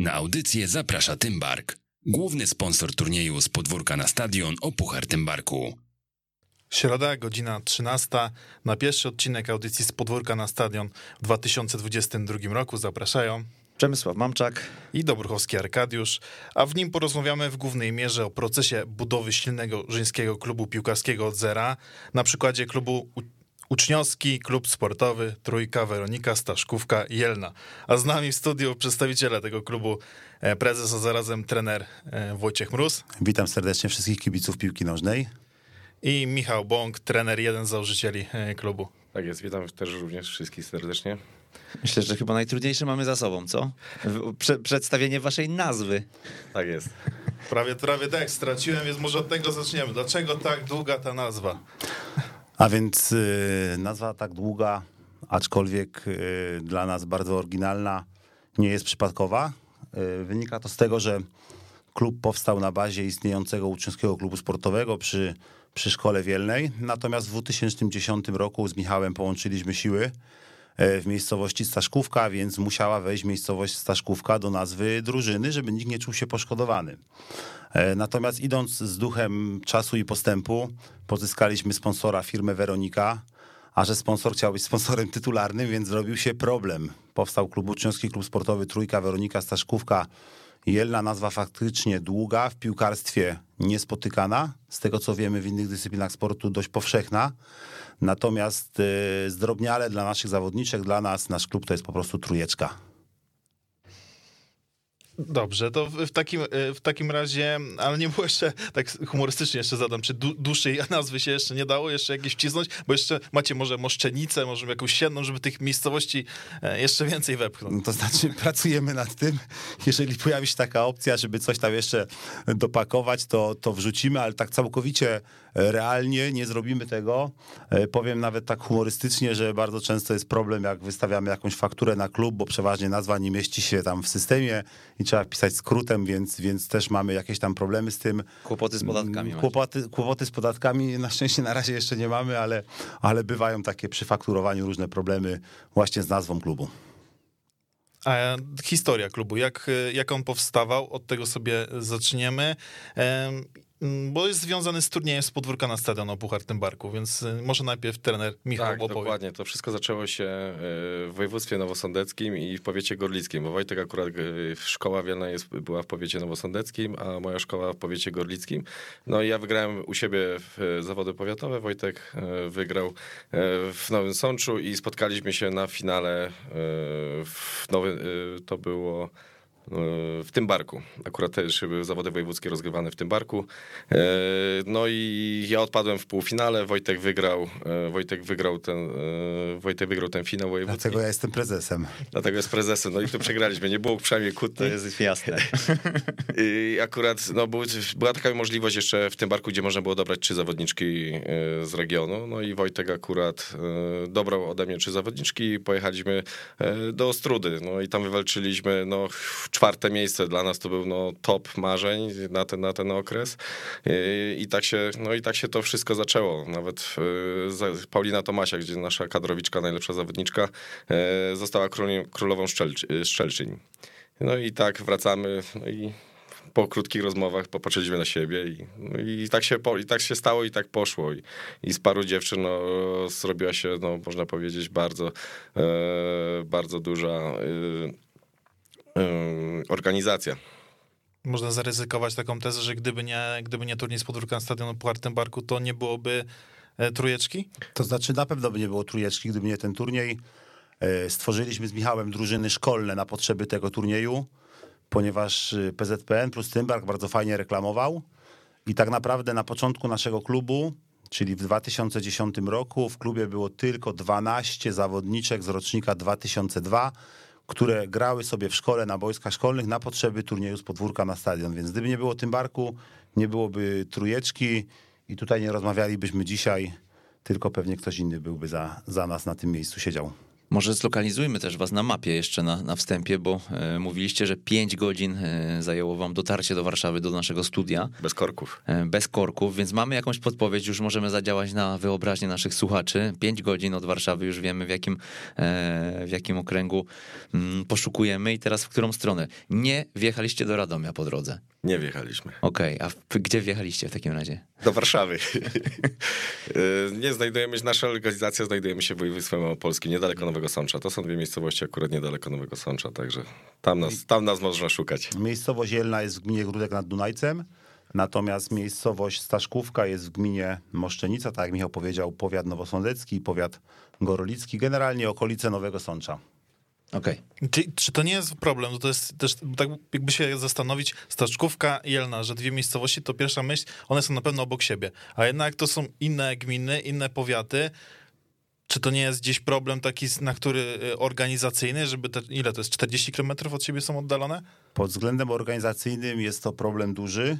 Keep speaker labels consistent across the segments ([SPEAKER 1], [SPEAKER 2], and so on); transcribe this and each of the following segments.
[SPEAKER 1] Na audycję zaprasza Tymbark, główny sponsor turnieju z podwórka na stadion o Puchar Tymbarku.
[SPEAKER 2] Środa, godzina 13. Na pierwszy odcinek audycji z podwórka na stadion w 2022 roku zapraszają
[SPEAKER 3] Przemysław Mamczak
[SPEAKER 2] i Dobruchowski Arkadiusz, a w nim porozmawiamy w głównej mierze o procesie budowy silnego żeńskiego klubu piłkarskiego od zera, na przykładzie klubu Uczniowski, klub sportowy, Trójka, Weronika, Staszkówka, Jelna. A z nami w studiu przedstawiciele tego klubu, e, prezes, a zarazem trener e, Wojciech Mróz.
[SPEAKER 4] Witam serdecznie wszystkich kibiców piłki nożnej.
[SPEAKER 2] I Michał Bąk, trener, jeden z założycieli e, klubu.
[SPEAKER 5] Tak jest, witam też również wszystkich serdecznie.
[SPEAKER 3] Myślę, że chyba najtrudniejsze mamy za sobą, co? Prze przedstawienie waszej nazwy.
[SPEAKER 5] Tak jest.
[SPEAKER 2] Prawie, prawie tak straciłem, więc może od tego zaczniemy. Dlaczego tak długa ta nazwa?
[SPEAKER 4] A więc y, nazwa tak długa, aczkolwiek y, dla nas bardzo oryginalna, nie jest przypadkowa. Y, wynika to z tego, że klub powstał na bazie istniejącego uczniowskiego klubu sportowego przy, przy Szkole Wielnej. Natomiast w 2010 roku z Michałem połączyliśmy siły w miejscowości Staszkówka, więc musiała wejść miejscowość Staszkówka do nazwy drużyny, żeby nikt nie czuł się poszkodowany. E, natomiast idąc z duchem czasu i postępu, pozyskaliśmy sponsora firmę Weronika, a że sponsor chciał być sponsorem tytularnym, więc zrobił się problem. Powstał klub uczniowski, klub sportowy Trójka, Weronika, Staszkówka. Jelna nazwa faktycznie długa, w piłkarstwie niespotykana, z tego co wiemy w innych dyscyplinach sportu dość powszechna. Natomiast e, zdrobniale dla naszych zawodniczek, dla nas, nasz klub to jest po prostu trójeczka.
[SPEAKER 2] Dobrze, to w takim, e, w takim razie, ale nie było jeszcze, tak humorystycznie jeszcze zadam, czy dłuższej nazwy się jeszcze nie dało jeszcze jakieś wcisnąć, bo jeszcze macie może moszczenicę, może jakąś sienną, żeby tych miejscowości e, jeszcze więcej wepchnąć.
[SPEAKER 4] No to znaczy pracujemy nad tym, jeżeli pojawi się taka opcja, żeby coś tam jeszcze dopakować, to, to wrzucimy, ale tak całkowicie realnie nie zrobimy tego. E, powiem nawet tak humorystycznie, że bardzo często jest problem, jak wystawiamy jakąś fakturę na klub, bo przeważnie nazwa nie mieści się tam w systemie i trzeba pisać skrótem, więc, więc też mamy jakieś tam problemy z tym.
[SPEAKER 3] Kłopoty z podatkami.
[SPEAKER 4] Kłopoty, kłopoty z podatkami na szczęście na razie jeszcze nie mamy, ale, ale bywają takie przy fakturowaniu różne problemy właśnie z nazwą klubu.
[SPEAKER 2] A historia klubu, jak, jak on powstawał, od tego sobie zaczniemy. Mm, bo jest związany z turniejem z podwórka na stadion o Puchar Tymbarku, więc y, może najpierw trener Michał
[SPEAKER 5] tak,
[SPEAKER 2] opowie.
[SPEAKER 5] dokładnie. To wszystko zaczęło się y, w województwie nowosądeckim i w powiecie gorlickim, bo Wojtek akurat y, szkoła wielna jest, była w powiecie nowosądeckim, a moja szkoła w powiecie gorlickim. No i ja wygrałem u siebie zawody powiatowe, Wojtek wygrał w Nowym Sączu i spotkaliśmy się na finale w Nowy, to było w tym barku. Akurat też były zawody wojewódzkie rozgrywane w tym barku. E, no i ja odpadłem w półfinale, Wojtek wygrał, e, Wojtek wygrał ten, e, Wojtek wygrał ten finał wojewódzki.
[SPEAKER 4] Dlatego ja jestem prezesem.
[SPEAKER 5] Dlatego jest prezesem, no i tu przegraliśmy, nie było przynajmniej kłótni.
[SPEAKER 3] To jest jasne.
[SPEAKER 5] I akurat no, była taka możliwość jeszcze w tym barku, gdzie można było dobrać trzy zawodniczki z regionu, no i Wojtek akurat dobrał ode mnie trzy zawodniczki, pojechaliśmy do Ostrudy, no i tam wywalczyliśmy, no czwarte miejsce dla nas to był no, top marzeń na ten, na ten okres. I, I, tak się, no i tak się to wszystko zaczęło. Nawet y, Paulina Tomasia, gdzie nasza kadrowiczka, najlepsza zawodniczka, y, została królową Szczelczyń. No i tak wracamy no i po krótkich rozmowach popatrzyliśmy na siebie i, no i, tak, się, i tak się stało i tak poszło. I, i z paru dziewczyn no, zrobiła się, no, można powiedzieć, bardzo, e, bardzo duża e, organizacja.
[SPEAKER 2] Można zaryzykować taką tezę, że gdyby nie, gdyby nie turniej z podwórka stadionu Puchar Barku, to nie byłoby e, trójeczki?
[SPEAKER 4] To znaczy na pewno by nie było trójeczki, gdyby nie ten turniej. E, stworzyliśmy z Michałem drużyny szkolne na potrzeby tego turnieju, ponieważ e, PZPN plus Tymbark bardzo fajnie reklamował i tak naprawdę na początku naszego klubu, czyli w 2010 roku w klubie było tylko 12 zawodniczek z rocznika 2002, które grały sobie w szkole na boiskach szkolnych na potrzeby turnieju z podwórka na stadion. Więc gdyby nie było tym barku, nie byłoby trujeczki i tutaj nie rozmawialibyśmy dzisiaj, tylko pewnie ktoś inny byłby za, za nas na tym miejscu siedział.
[SPEAKER 3] Może zlokalizujmy też was na mapie jeszcze na, na wstępie, bo e, mówiliście, że 5 godzin e, zajęło wam dotarcie do Warszawy, do naszego studia,
[SPEAKER 5] Bez korków.
[SPEAKER 3] e, bez korków, więc mamy jakąś podpowiedź, już możemy zadziałać na wyobraźnię naszych słuchaczy. 5 godzin od Warszawy, już wiemy w jakim, e, w jakim okręgu mm, poszukujemy i teraz w którą stronę. Nie wjechaliście do Radomia po drodze.
[SPEAKER 5] Nie wjechaliśmy.
[SPEAKER 3] Okej, a w, gdzie wjechaliście w takim razie?
[SPEAKER 5] Do Warszawy. Nie znajdujemy się, nasza lokalizacja znajdujemy się w województwie małopolskim, niedaleko Nowego Sącza. To są dwie miejscowości akurat niedaleko Nowego Sącza, także tam nas, tam nas można szukać.
[SPEAKER 4] Miejscowość Jelna jest w gminie Grudek nad Dunajcem, natomiast miejscowość Staszkówka jest w gminie Moszczenica, tak jak Michał powiedział, powiat nowosądecki, powiat gorolicki, generalnie okolice Nowego Sącza.
[SPEAKER 3] Okej.
[SPEAKER 2] Czy, czy to nie jest problem? To jest też, tak jakby się zastanowić, Staszkówka i Jelna, że dwie miejscowości, to pierwsza myśl, one są na pewno obok siebie, a jednak to są inne gminy, inne powiaty. Czy to nie jest gdzieś problem taki, na który y, organizacyjny, żeby te, ile to jest, 40 km od siebie są oddalone?
[SPEAKER 4] Pod względem organizacyjnym jest to problem duży.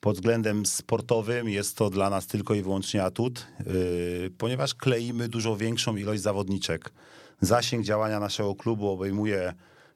[SPEAKER 4] Pod względem sportowym jest to dla nas tylko i wyłącznie atut, yy, ponieważ kleimy dużo większą ilość zawodniczek. Zasięg działania naszego klubu obejmuje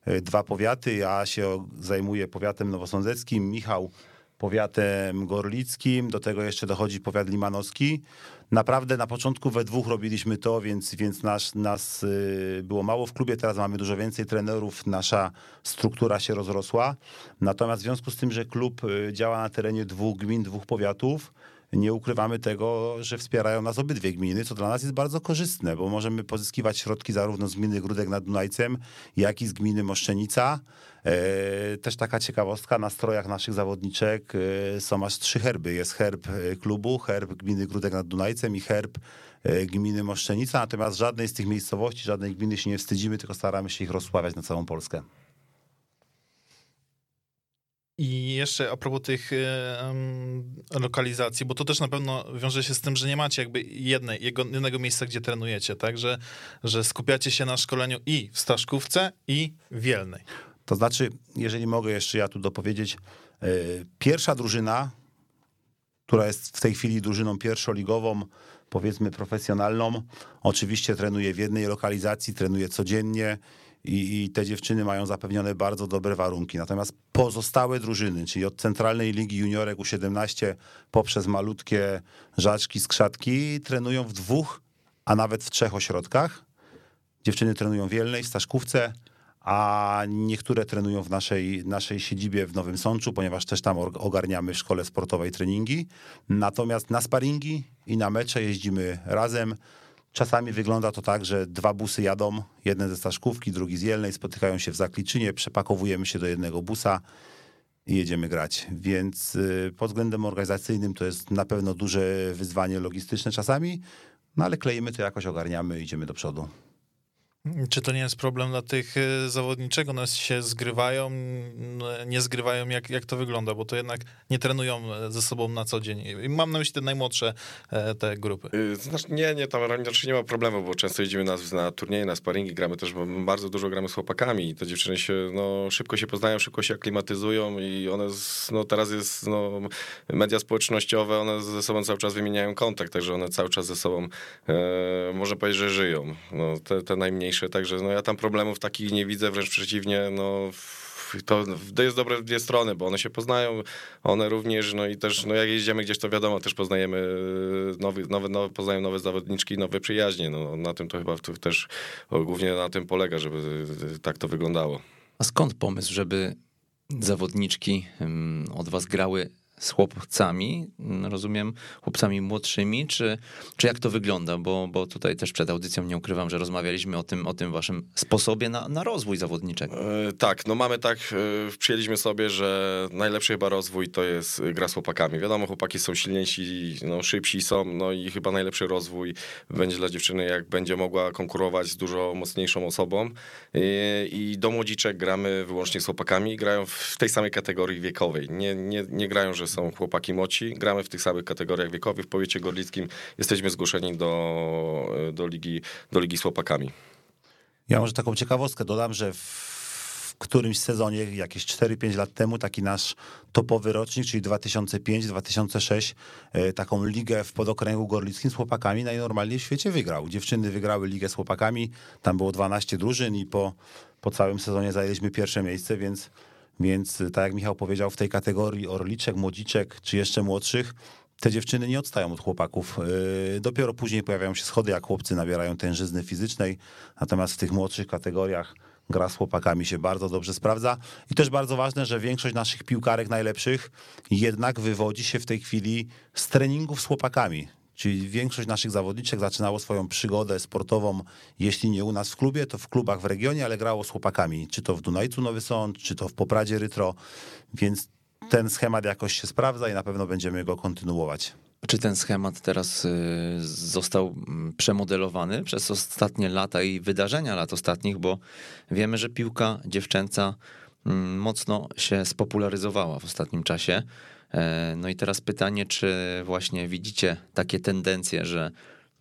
[SPEAKER 4] yy, dwa powiaty. Ja się zajmuję powiatem nowosądeckim, Michał powiatem gorlickim, do tego jeszcze dochodzi powiat limanowski. Naprawdę na początku we dwóch robiliśmy to, więc, więc nas, y, było mało w klubie, teraz mamy dużo więcej trenerów, nasza struktura się rozrosła. Natomiast w związku z tym, że klub y, działa na terenie dwóch gmin, dwóch powiatów, nie ukrywamy tego, że wspierają nas obydwie gminy, co dla nas jest bardzo korzystne, bo możemy pozyskiwać środki zarówno z gminy Grudek nad Dunajcem, jak i z gminy Moszczenica. E, Też taka ciekawostka, na strojach naszych zawodniczek e, są aż trzy herby. Jest herb e, klubu, herb gminy Grudek nad Dunajcem i herb gminy Moszczenica, natomiast żadnej z tych miejscowości, żadnej gminy się nie wstydzimy, tylko staramy się ich rozsławiać na całą Polskę.
[SPEAKER 2] I jeszcze a propos tych e, lokalizacji, bo to też na pewno wiąże się z tym, że nie macie jakby jednej, jednego miejsca, gdzie trenujecie, tak? Że, że skupiacie się na szkoleniu i w Staszkówce, i w Wielnej.
[SPEAKER 4] To znaczy, jeżeli mogę jeszcze ja tu dopowiedzieć, e, pierwsza drużyna, która jest w tej chwili drużyną pierwszoligową, powiedzmy profesjonalną, oczywiście trenuje w jednej lokalizacji, trenuje codziennie i, i te dziewczyny mają zapewnione bardzo dobre warunki. Natomiast pozostałe drużyny, czyli od Centralnej Ligi Juniorek U17 poprzez malutkie żaczki, skrzatki, trenują w dwóch, a nawet w trzech ośrodkach. Dziewczyny trenują w Wielnej, w Staszkówce, a niektóre trenują w naszej, naszej siedzibie w Nowym Sączu, ponieważ też tam ogarniamy w szkole sportowej treningi. Natomiast na sparingi i na mecze jeździmy razem. Czasami wygląda to tak, że dwa busy jadą, jeden ze Staszkówki, drugi z Jelnej, spotykają się w Zakliczynie, przepakowujemy się do jednego busa i jedziemy grać. Więc y, pod względem organizacyjnym to jest na pewno duże wyzwanie logistyczne czasami, no ale kleimy to jakoś, ogarniamy i idziemy do przodu.
[SPEAKER 2] Czy to nie jest problem dla tych e, zawodniczek? One się zgrywają, nie zgrywają, jak, jak to wygląda? Bo to jednak nie trenują e, ze sobą na co dzień. I mam na myśli te najmłodsze e, te grupy.
[SPEAKER 5] Y, Znaczy, nie, nie, tam raczej nie ma problemu, bo często jeździmy na, na turnieje, na sparingi, gramy też, bardzo dużo gramy z chłopakami i te dziewczyny się, no, szybko się poznają, szybko się aklimatyzują i one, no, teraz jest, no, media społecznościowe, one ze sobą cały czas wymieniają kontakt, także one cały czas ze sobą, e, można powiedzieć, że żyją, no, te, te najmniejsze, także no, ja tam problemów takich nie widzę, wręcz przeciwnie, no, to, jest dobre w dwie strony, bo one się poznają, one również, no i też, no jak jeździmy gdzieś, to wiadomo, też poznajemy nowy, nowe, nowe, poznają nowe zawodniczki, nowe przyjaźnie, no na tym to chyba też głównie na tym polega, żeby tak to wyglądało.
[SPEAKER 3] A skąd pomysł, żeby zawodniczki od was grały z chłopcami, mm, rozumiem, chłopcami młodszymi, czy, czy jak to wygląda? Bo, bo tutaj też przed audycją nie ukrywam, że rozmawialiśmy o tym, o tym waszym sposobie na, na rozwój zawodniczek.
[SPEAKER 5] E, Tak, no mamy tak, e, przyjęliśmy sobie, że najlepszy chyba rozwój to jest e, gra z chłopakami. Wiadomo, chłopaki są silniejsi, no, szybsi są, no i chyba najlepszy rozwój będzie dla dziewczyny, jak będzie mogła konkurować z dużo mocniejszą osobą. I, i do młodziczek gramy wyłącznie z chłopakami, grają w tej samej kategorii wiekowej. Nie, nie, nie grają, że są chłopaki moci, gramy w tych samych kategoriach wiekowych. W powiecie gorlickim jesteśmy zgłoszeni do, do, ligi, do ligi z chłopakami.
[SPEAKER 4] Ja może taką ciekawostkę dodam, że w którymś sezonie, jakieś 4-5 lat temu, taki nasz topowy rocznik, czyli 2005-2006, e, taką ligę w podokręgu gorlickim z chłopakami najnormalniej w świecie wygrał. Dziewczyny wygrały ligę z chłopakami, tam było 12 drużyn i po, po całym sezonie zajęliśmy pierwsze miejsce, więc, więc tak jak Michał powiedział, w tej kategorii orliczek, młodziczek czy jeszcze młodszych, te dziewczyny nie odstają od chłopaków. Yy, Dopiero później pojawiają się schody, jak chłopcy nabierają tężyzny fizycznej, natomiast w tych młodszych kategoriach gra z chłopakami się bardzo dobrze sprawdza. I też bardzo ważne, że większość naszych piłkarek najlepszych jednak wywodzi się w tej chwili z treningów z chłopakami. Czyli większość naszych zawodniczek zaczynało swoją przygodę sportową, jeśli nie u nas w klubie, to w klubach w regionie, ale grało z chłopakami. Czy to w Dunajcu Nowy Sąd, czy to w Popradzie Rytro. Więc ten schemat jakoś się sprawdza i na pewno będziemy go kontynuować.
[SPEAKER 3] Czy ten schemat teraz y, został mm, przemodelowany przez ostatnie lata i wydarzenia lat ostatnich, bo wiemy, że piłka dziewczęca mm, mocno się spopularyzowała w ostatnim czasie. E, no i teraz pytanie, czy właśnie widzicie takie tendencje, że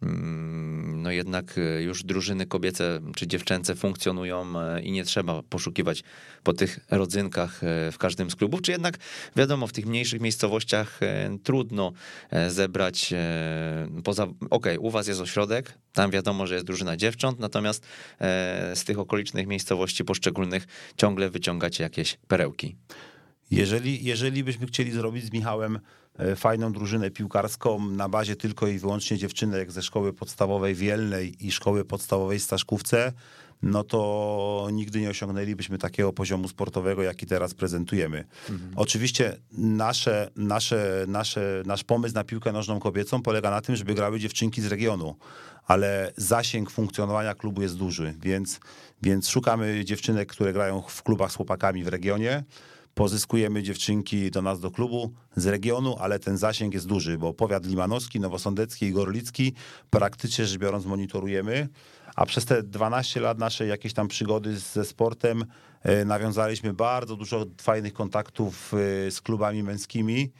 [SPEAKER 3] Mm, no jednak e, już drużyny kobiece czy dziewczęce funkcjonują e, i nie trzeba poszukiwać po tych rodzynkach w każdym z klubów, czy jednak wiadomo, w tych mniejszych miejscowościach trudno zebrać poza, okej, okay, u was jest ośrodek, tam wiadomo, że jest drużyna dziewcząt, natomiast z tych okolicznych miejscowości poszczególnych ciągle wyciągacie jakieś perełki.
[SPEAKER 4] Jeżeli, jeżeli byśmy chcieli zrobić z Michałem E, fajną drużynę piłkarską na bazie tylko i wyłącznie dziewczynek ze szkoły podstawowej Wielnej i szkoły podstawowej Staszkówce, no to nigdy nie osiągnęlibyśmy takiego poziomu sportowego, jaki teraz prezentujemy. Mhm. Oczywiście nasze, nasze, nasze, nasz pomysł na piłkę nożną kobiecą polega na tym, żeby grały dziewczynki z regionu, ale zasięg funkcjonowania klubu jest duży, więc, więc szukamy dziewczynek, które grają w klubach z chłopakami w regionie, pozyskujemy dziewczynki do nas do klubu z regionu, ale ten zasięg jest duży, bo powiat limanowski, nowosądecki i gorlicki praktycznie rzecz biorąc monitorujemy, a przez te 12 lat naszej jakiejś tam przygody ze sportem e, nawiązaliśmy bardzo dużo fajnych kontaktów e, z klubami męskimi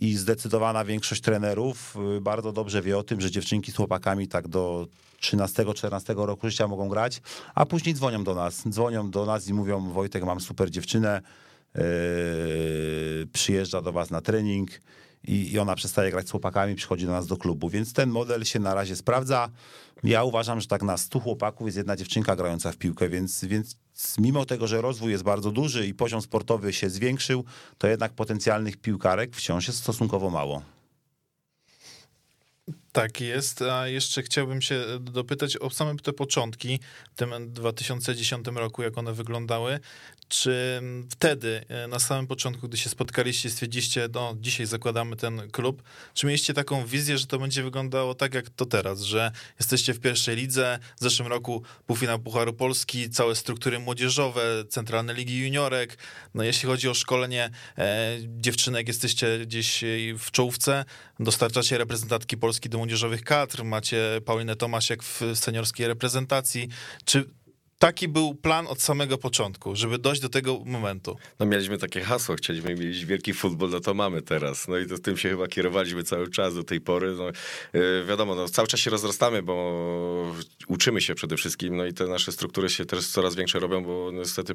[SPEAKER 4] i zdecydowana większość trenerów e, bardzo dobrze wie o tym, że dziewczynki z chłopakami tak do 13-14 roku życia mogą grać, a później dzwonią do nas. Dzwonią do nas i mówią: Wojtek, mam super dziewczynę, przyjeżdża do was na trening i, i ona przestaje grać z chłopakami, przychodzi do nas do klubu, więc ten model się na razie sprawdza. Ja uważam, że tak na 100 chłopaków jest jedna dziewczynka grająca w piłkę, więc, więc mimo tego, że rozwój jest bardzo duży i poziom sportowy się zwiększył, to jednak potencjalnych piłkarek wciąż jest stosunkowo mało.
[SPEAKER 2] Tak jest, a jeszcze chciałbym się dopytać o same te początki w tym 2010 roku, jak one wyglądały. Czy wtedy, e, na samym początku, gdy się spotkaliście, stwierdziliście, no dzisiaj zakładamy ten klub, czy mieliście taką wizję, że to będzie wyglądało tak jak to teraz, że jesteście w pierwszej lidze, w zeszłym roku półfinał Pucharu Polski, całe struktury młodzieżowe, centralne ligi juniorek, no jeśli chodzi o szkolenie e, dziewczynek, jesteście gdzieś w czołówce, dostarczacie reprezentantki Polski do młodzieżowych kadr, macie Paulinę Tomasiak w seniorskiej reprezentacji, czy taki był plan od samego początku, żeby dojść do tego momentu.
[SPEAKER 5] No mieliśmy takie hasło, chcieliśmy mieć wielki futbol, no to mamy teraz. No i to tym się chyba kierowaliśmy cały czas do tej pory. No, yy, wiadomo, no, cały czas się rozrastamy, bo uczymy się przede wszystkim, no i te nasze struktury się też coraz większe robią, bo niestety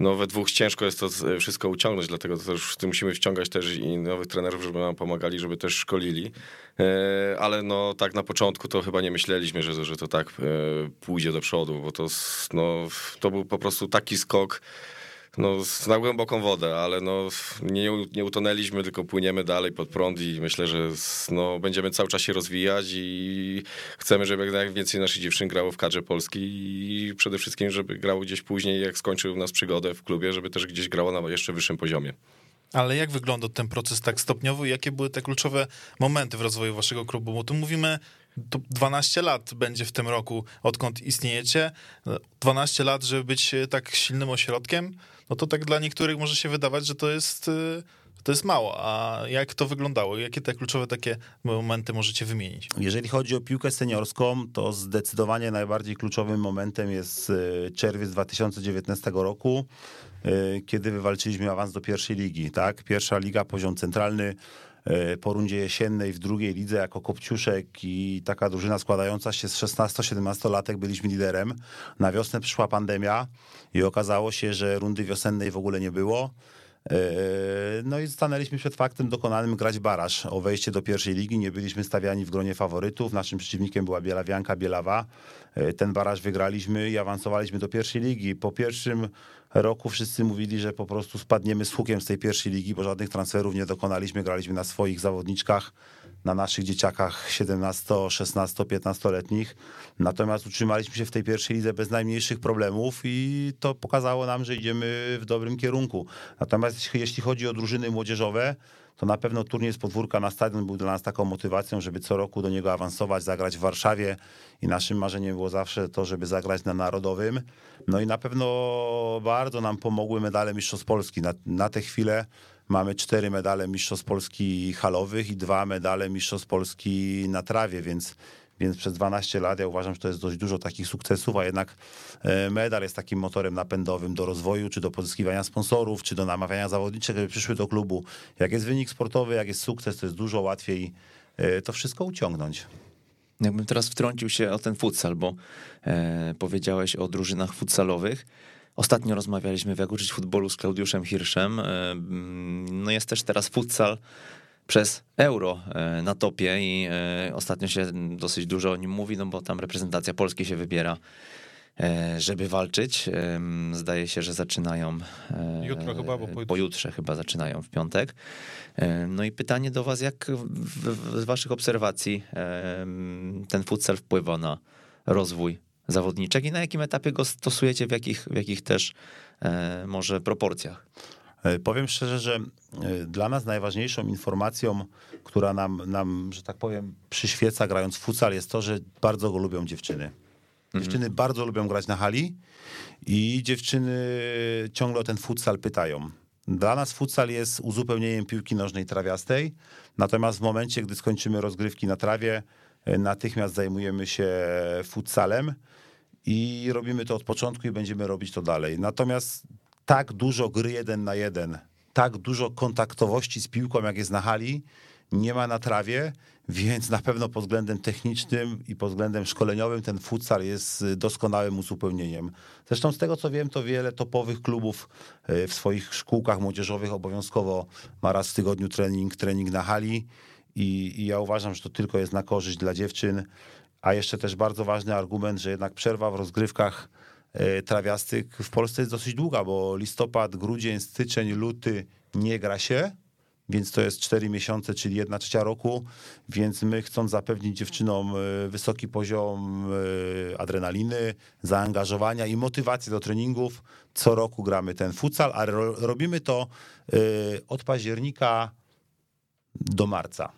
[SPEAKER 5] no, we dwóch ciężko jest to wszystko uciągnąć, dlatego też musimy wciągać też i nowych trenerów, żeby nam pomagali, żeby też szkolili. Ale no tak na początku to chyba nie myśleliśmy, że, że to tak pójdzie do przodu, bo to, no, to był po prostu taki skok no, na głęboką wodę, ale no, nie, nie utonęliśmy, tylko płyniemy dalej pod prąd i myślę, że no, będziemy cały czas się rozwijać i chcemy, żeby jak więcej naszych dziewczyn grało w kadrze Polski i przede wszystkim, żeby grało gdzieś później, jak skończył nas przygodę w klubie, żeby też gdzieś grało na jeszcze wyższym poziomie.
[SPEAKER 2] Ale jak wygląda ten proces tak stopniowo i jakie były te kluczowe momenty w rozwoju waszego klubu? Bo tu mówimy, to 12 lat będzie w tym roku, odkąd istniejecie. 12 lat, żeby być tak silnym ośrodkiem, no to tak dla niektórych może się wydawać, że to jest, to jest mało. A jak to wyglądało? Jakie te kluczowe takie momenty możecie wymienić?
[SPEAKER 4] Jeżeli chodzi o piłkę seniorską, to zdecydowanie najbardziej kluczowym momentem jest e, czerwiec 2019 roku. E, kiedy wywalczyliśmy awans do pierwszej ligi. Tak? Pierwsza liga, poziom centralny, e, po rundzie jesiennej w drugiej lidze jako Kopciuszek i taka drużyna składająca się z 16-17 latek byliśmy liderem. Na wiosnę przyszła pandemia i okazało się, że rundy wiosennej w ogóle nie było. E, no i stanęliśmy przed faktem dokonanym grać baraż o wejście do pierwszej ligi. Nie byliśmy stawiani w gronie faworytów. Naszym przeciwnikiem była Bielawianka, Bielawa. E, ten baraż wygraliśmy i awansowaliśmy do pierwszej ligi. Po pierwszym roku wszyscy mówili, że po prostu spadniemy z hukiem z tej pierwszej ligi, bo żadnych transferów nie dokonaliśmy. Graliśmy na swoich zawodniczkach na naszych dzieciakach 17, 16, 15-letnich. Natomiast utrzymaliśmy się w tej pierwszej lidze bez najmniejszych problemów i to pokazało nam, że idziemy w dobrym kierunku. Natomiast jeśli chodzi o drużyny młodzieżowe, to na pewno turniej z podwórka na stadion był dla nas taką motywacją, żeby co roku do niego awansować, zagrać w Warszawie i naszym marzeniem było zawsze to, żeby zagrać na Narodowym. No i na pewno bardzo nam pomogły medale Mistrzostw Polski. Na, na tę chwilę mamy cztery medale Mistrzostw Polski halowych i dwa medale Mistrzostw Polski na trawie, więc więc przez 12 lat ja uważam, że to jest dość dużo takich sukcesów, a jednak e, medal jest takim motorem napędowym do rozwoju, czy do pozyskiwania sponsorów, czy do namawiania zawodniczych, żeby przyszły do klubu. Jak jest wynik sportowy, jak jest sukces, to jest dużo łatwiej e, to wszystko uciągnąć.
[SPEAKER 3] Jakbym teraz wtrącił się o ten futsal, bo e, powiedziałeś o drużynach futsalowych. Ostatnio rozmawialiśmy w Jak uczyć futbolu z Klaudiuszem Hirszem. E, no jest też teraz futsal przez euro e, na topie i e, ostatnio się dosyć dużo o nim mówi, no bo tam reprezentacja Polski się wybiera, żeby walczyć. Zdaje się, że zaczynają.
[SPEAKER 2] Jutro chyba, bo pojutrze.
[SPEAKER 3] pojutrze chyba zaczynają w piątek. No i pytanie do Was, jak z Waszych obserwacji ten futsal wpływa na rozwój zawodniczek i na jakim etapie go stosujecie, w jakich, w jakich też może proporcjach?
[SPEAKER 4] E, powiem szczerze, że e, dla nas najważniejszą informacją, która nam, nam, że tak powiem, przyświeca grając w futsal jest to, że bardzo go lubią dziewczyny. Mhm. Dziewczyny bardzo lubią grać na hali i dziewczyny ciągle o ten futsal pytają. Dla nas futsal jest uzupełnieniem piłki nożnej trawiastej, natomiast w momencie, gdy skończymy rozgrywki na trawie, e, natychmiast zajmujemy się futsalem i robimy to od początku i będziemy robić to dalej. Natomiast tak dużo gry jeden na jeden, tak dużo kontaktowości z piłką, jak jest na hali, nie ma na trawie, więc na pewno pod względem technicznym i pod względem szkoleniowym ten futsal jest doskonałym uzupełnieniem. Zresztą z tego co wiem, to wiele topowych klubów e, w swoich szkółkach młodzieżowych obowiązkowo ma raz w tygodniu trening, trening na hali i, i ja uważam, że to tylko jest na korzyść dla dziewczyn. A jeszcze też bardzo ważny argument, że jednak przerwa w rozgrywkach E, trawiastych w Polsce jest dosyć długa, bo listopad, grudzień, styczeń, luty nie gra się, więc to jest 4 miesiące, czyli jedna trzecia roku, więc my chcąc zapewnić dziewczynom e, wysoki poziom e, adrenaliny, zaangażowania i motywacji do treningów, co roku gramy ten futsal, ale robimy to od października do marca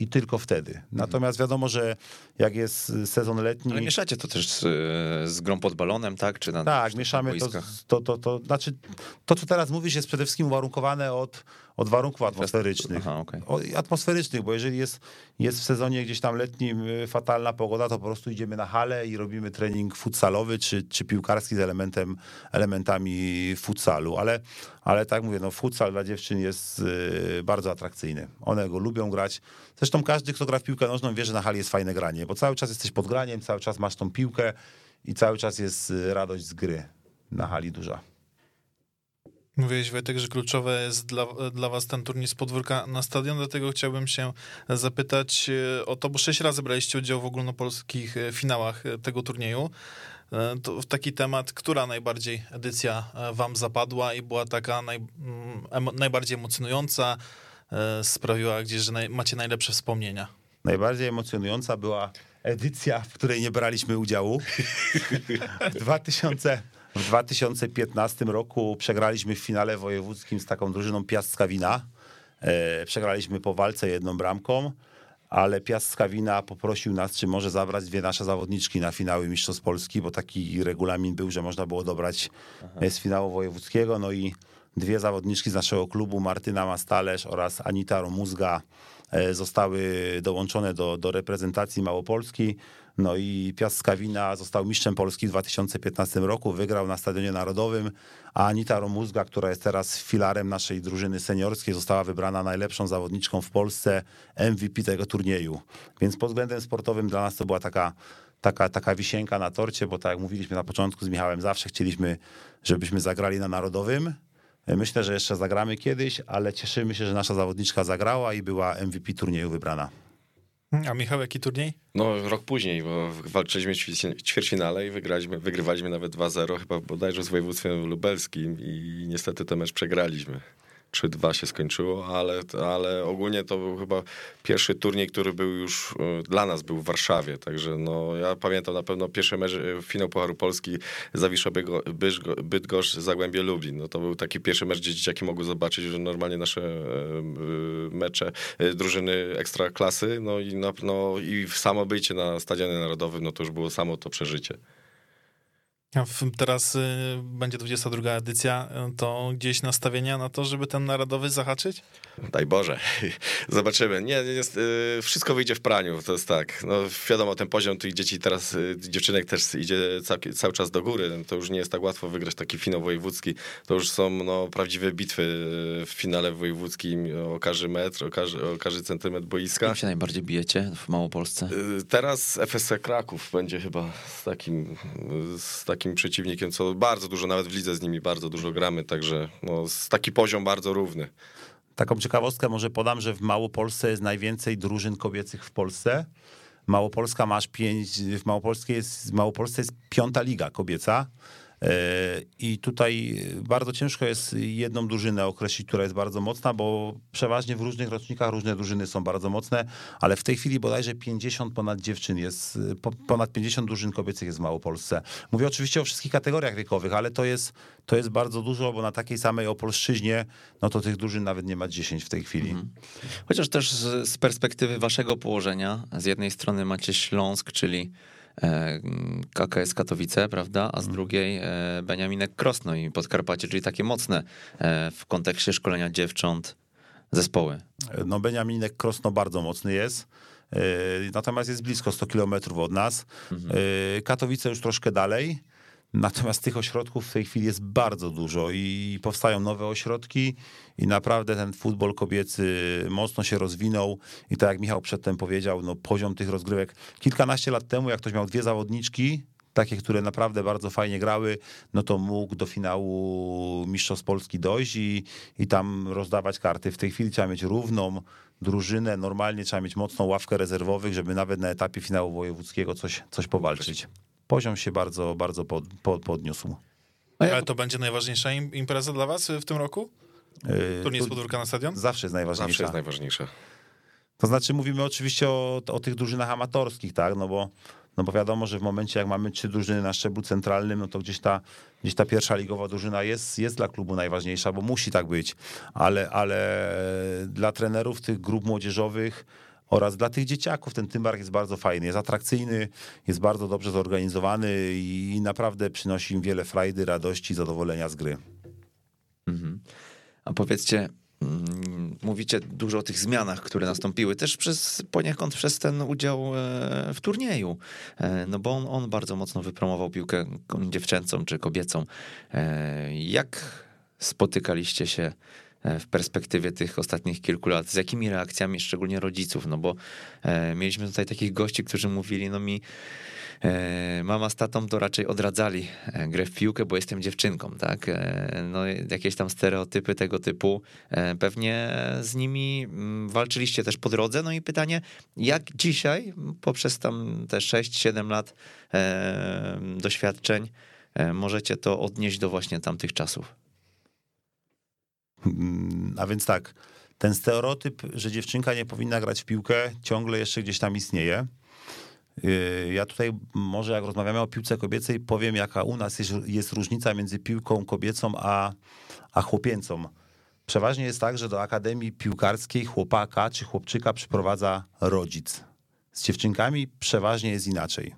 [SPEAKER 4] i tylko wtedy. Natomiast wiadomo, że jak jest sezon letni.
[SPEAKER 3] Ale mieszacie to też z, z grą pod balonem, tak? Czy na
[SPEAKER 4] tak, mieszamy to, to, to, to. Znaczy, to, co teraz mówisz, jest przede wszystkim uwarunkowane od, od warunków atmosferycznych. Aha, okay. atmosferycznych, bo jeżeli jest, jest w sezonie gdzieś tam letnim y, fatalna pogoda, to po prostu idziemy na halę i robimy trening futsalowy czy, czy piłkarski z elementem, elementami futsalu. Ale, ale tak mówię, no futsal dla dziewczyn jest y, bardzo atrakcyjny. One go lubią grać. Zresztą każdy, kto gra w piłkę nożną, wie, że na hali jest fajne granie, bo cały czas jesteś pod graniem, cały czas masz tą piłkę i cały czas jest y, radość z gry na hali duża.
[SPEAKER 2] Mówiłeś Wojtek, że kluczowe jest dla, dla was ten turniej z podwórka na stadion, dlatego chciałbym się zapytać e, o to, bo sześć razy braliście udział w ogólnopolskich e, finałach e, tego turnieju. To w taki temat, która najbardziej edycja wam zapadła i była taka naj, najbardziej emocjonująca, sprawiła gdzieś, że naj, macie najlepsze wspomnienia?
[SPEAKER 4] Najbardziej emocjonująca była edycja, w której nie braliśmy udziału. w 2000 w 2015 roku przegraliśmy w finale wojewódzkim z taką drużyną Piast Wina. E, przegraliśmy po walce jedną bramką, ale Piast Wina poprosił nas, czy może zabrać dwie nasze zawodniczki na finały Mistrzostw Polski, bo taki regulamin był, że można było dobrać Aha. z finału wojewódzkiego. No i dwie zawodniczki z naszego klubu, Martyna Mastalerz oraz Anita Romuzga, e, zostały dołączone do, do reprezentacji Małopolski. No i Piast Skawina został mistrzem Polski w 2015 roku, wygrał na Stadionie Narodowym, a Anita Romuzga, która jest teraz filarem naszej drużyny seniorskiej, została wybrana najlepszą zawodniczką w Polsce, MVP tego turnieju. Więc pod względem sportowym dla nas to była taka, taka, taka wisienka na torcie, bo tak jak mówiliśmy na początku z Michałem, zawsze chcieliśmy, żebyśmy zagrali na Narodowym. Myślę, że jeszcze zagramy kiedyś, ale cieszymy się, że nasza zawodniczka zagrała i była MVP turnieju wybrana.
[SPEAKER 2] A Michał, jaki turniej?
[SPEAKER 5] No, rok później, bo walczyliśmy w ćwi- ćwierćfinale i wygraliśmy, wygrywaliśmy nawet 2-0, chyba bodajże z województwem lubelskim i niestety ten mecz przegraliśmy. 3-2 się skończyło, ale, ale ogólnie to był chyba pierwszy turniej, który był już e, dla nas był w Warszawie, także no ja pamiętam na pewno pierwszy mecz, e, finał Pucharu Polski Zawisza Bydgoszcz, Zagłębie Lublin. No to był taki pierwszy mecz, gdzie dzieciaki mogły zobaczyć, że normalnie nasze e, mecze drużyny ekstra klasy, no i, no i samo bycie na Stadionie Narodowym, no to już było samo to przeżycie.
[SPEAKER 2] Teraz y, będzie 22 edycja, y, to gdzieś nastawienia na to, żeby ten narodowy zahaczyć?
[SPEAKER 5] Daj Boże. Zobaczymy. Nie, jest, y, wszystko wyjdzie w praniu. To jest tak. No, wiadomo, ten poziom tych dzieci teraz, y, dziewczynek też idzie cały, cały czas do góry. To już nie jest tak łatwo wygrać taki finał wojewódzki. To już są no, prawdziwe bitwy w finale wojewódzkim o każdy metr, o każdy, o każdy centymetr boiska.
[SPEAKER 3] Kim się najbardziej bijecie w Małopolsce?
[SPEAKER 5] Teraz FSC Kraków będzie chyba z takim, z takim przeciwnikiem, co bardzo dużo, nawet w lidze z nimi bardzo dużo gramy, także no, taki poziom bardzo równy.
[SPEAKER 4] Taką ciekawostkę może podam, że w Małopolsce jest najwięcej drużyn kobiecych w Polsce. Małopolska masz pięć, w Małopolsce jest, w Małopolsce jest piąta liga kobieca. E, I tutaj bardzo ciężko jest jedną drużynę określić, która jest bardzo mocna, bo przeważnie w różnych rocznikach różne drużyny są bardzo mocne, ale w tej chwili bodajże 50 ponad dziewczyn jest, po- ponad 50 drużyn kobiecych jest w Małopolsce. Mówię oczywiście o wszystkich kategoriach wiekowych, ale to jest, to jest bardzo dużo, bo na takiej samej Opolszczyźnie, no to tych drużyn nawet nie ma 10 w tej chwili.
[SPEAKER 3] Chociaż też z, perspektywy waszego położenia, z jednej strony macie Śląsk, czyli KKS Katowice, prawda, a z drugiej e, Beniaminek Krosno i Podkarpacie, czyli takie mocne e, w kontekście szkolenia dziewcząt zespoły.
[SPEAKER 4] No Beniaminek Krosno bardzo mocny jest. Natomiast jest blisko 100 kilometrów od nas. Yy, Katowice już troszkę dalej. Natomiast tych ośrodków w tej chwili jest bardzo dużo i powstają nowe ośrodki i naprawdę ten futbol kobiecy mocno się rozwinął i tak jak Michał przedtem powiedział, no poziom tych rozgrywek kilkanaście lat temu, jak ktoś miał dwie zawodniczki, takie, które naprawdę bardzo fajnie grały, no to mógł do finału Mistrzostw Polski dojść i, i tam rozdawać karty. W tej chwili trzeba mieć równą drużynę, normalnie trzeba mieć mocną ławkę rezerwowych, żeby nawet na etapie finału wojewódzkiego coś, coś powalczyć. Poziom się bardzo, bardzo pod, pod, podniósł.
[SPEAKER 3] Ja-
[SPEAKER 2] Ale to będzie najważniejsza im- impreza dla was y, w tym roku?
[SPEAKER 4] Yy,
[SPEAKER 2] Turniej z
[SPEAKER 4] tu
[SPEAKER 2] podwórka na stadion?
[SPEAKER 4] Zawsze jest najważniejsza.
[SPEAKER 5] Zawsze jest najważniejsze.
[SPEAKER 4] To znaczy mówimy oczywiście o, o tych drużynach amatorskich, tak, no bo, no bo wiadomo, że w momencie jak mamy trzy drużyny na szczeblu centralnym, no to gdzieś ta, gdzieś ta pierwsza ligowa drużyna jest, jest dla klubu najważniejsza, bo musi tak być, ale, ale dla trenerów tych grup młodzieżowych oraz dla tych dzieciaków ten Tymbark jest bardzo fajny, jest atrakcyjny, jest bardzo dobrze zorganizowany i, naprawdę przynosi im wiele frajdy, radości, zadowolenia z gry.
[SPEAKER 3] Mhm. A powiedzcie, mm, mówicie dużo o tych zmianach, które nastąpiły, też przez, poniekąd przez ten udział e, w turnieju, E, no bo on, on bardzo mocno wypromował piłkę dziewczęcą czy kobiecą. E, Jak spotykaliście się w perspektywie tych ostatnich kilku lat? Z jakimi reakcjami, szczególnie rodziców? No bo e, mieliśmy tutaj takich gości, którzy mówili, no mi E, Mama z tatą to raczej odradzali e, grę w piłkę, bo jestem dziewczynką, tak? E, No, jakieś tam stereotypy tego typu. e, Pewnie z nimi mm, walczyliście też po drodze. No i pytanie, jak dzisiaj, poprzez tam te 6-7 lat e, doświadczeń, e, możecie to odnieść do właśnie tamtych czasów?
[SPEAKER 4] Mm, A więc tak, ten stereotyp, że dziewczynka nie powinna grać w piłkę, ciągle jeszcze gdzieś tam istnieje. Yy, Ja tutaj może jak rozmawiamy o piłce kobiecej, powiem jaka u nas jest, jest różnica między piłką kobiecą a, a chłopięcą. Przeważnie jest tak, że do akademii piłkarskiej chłopaka czy chłopczyka przyprowadza rodzic. Z dziewczynkami przeważnie jest inaczej.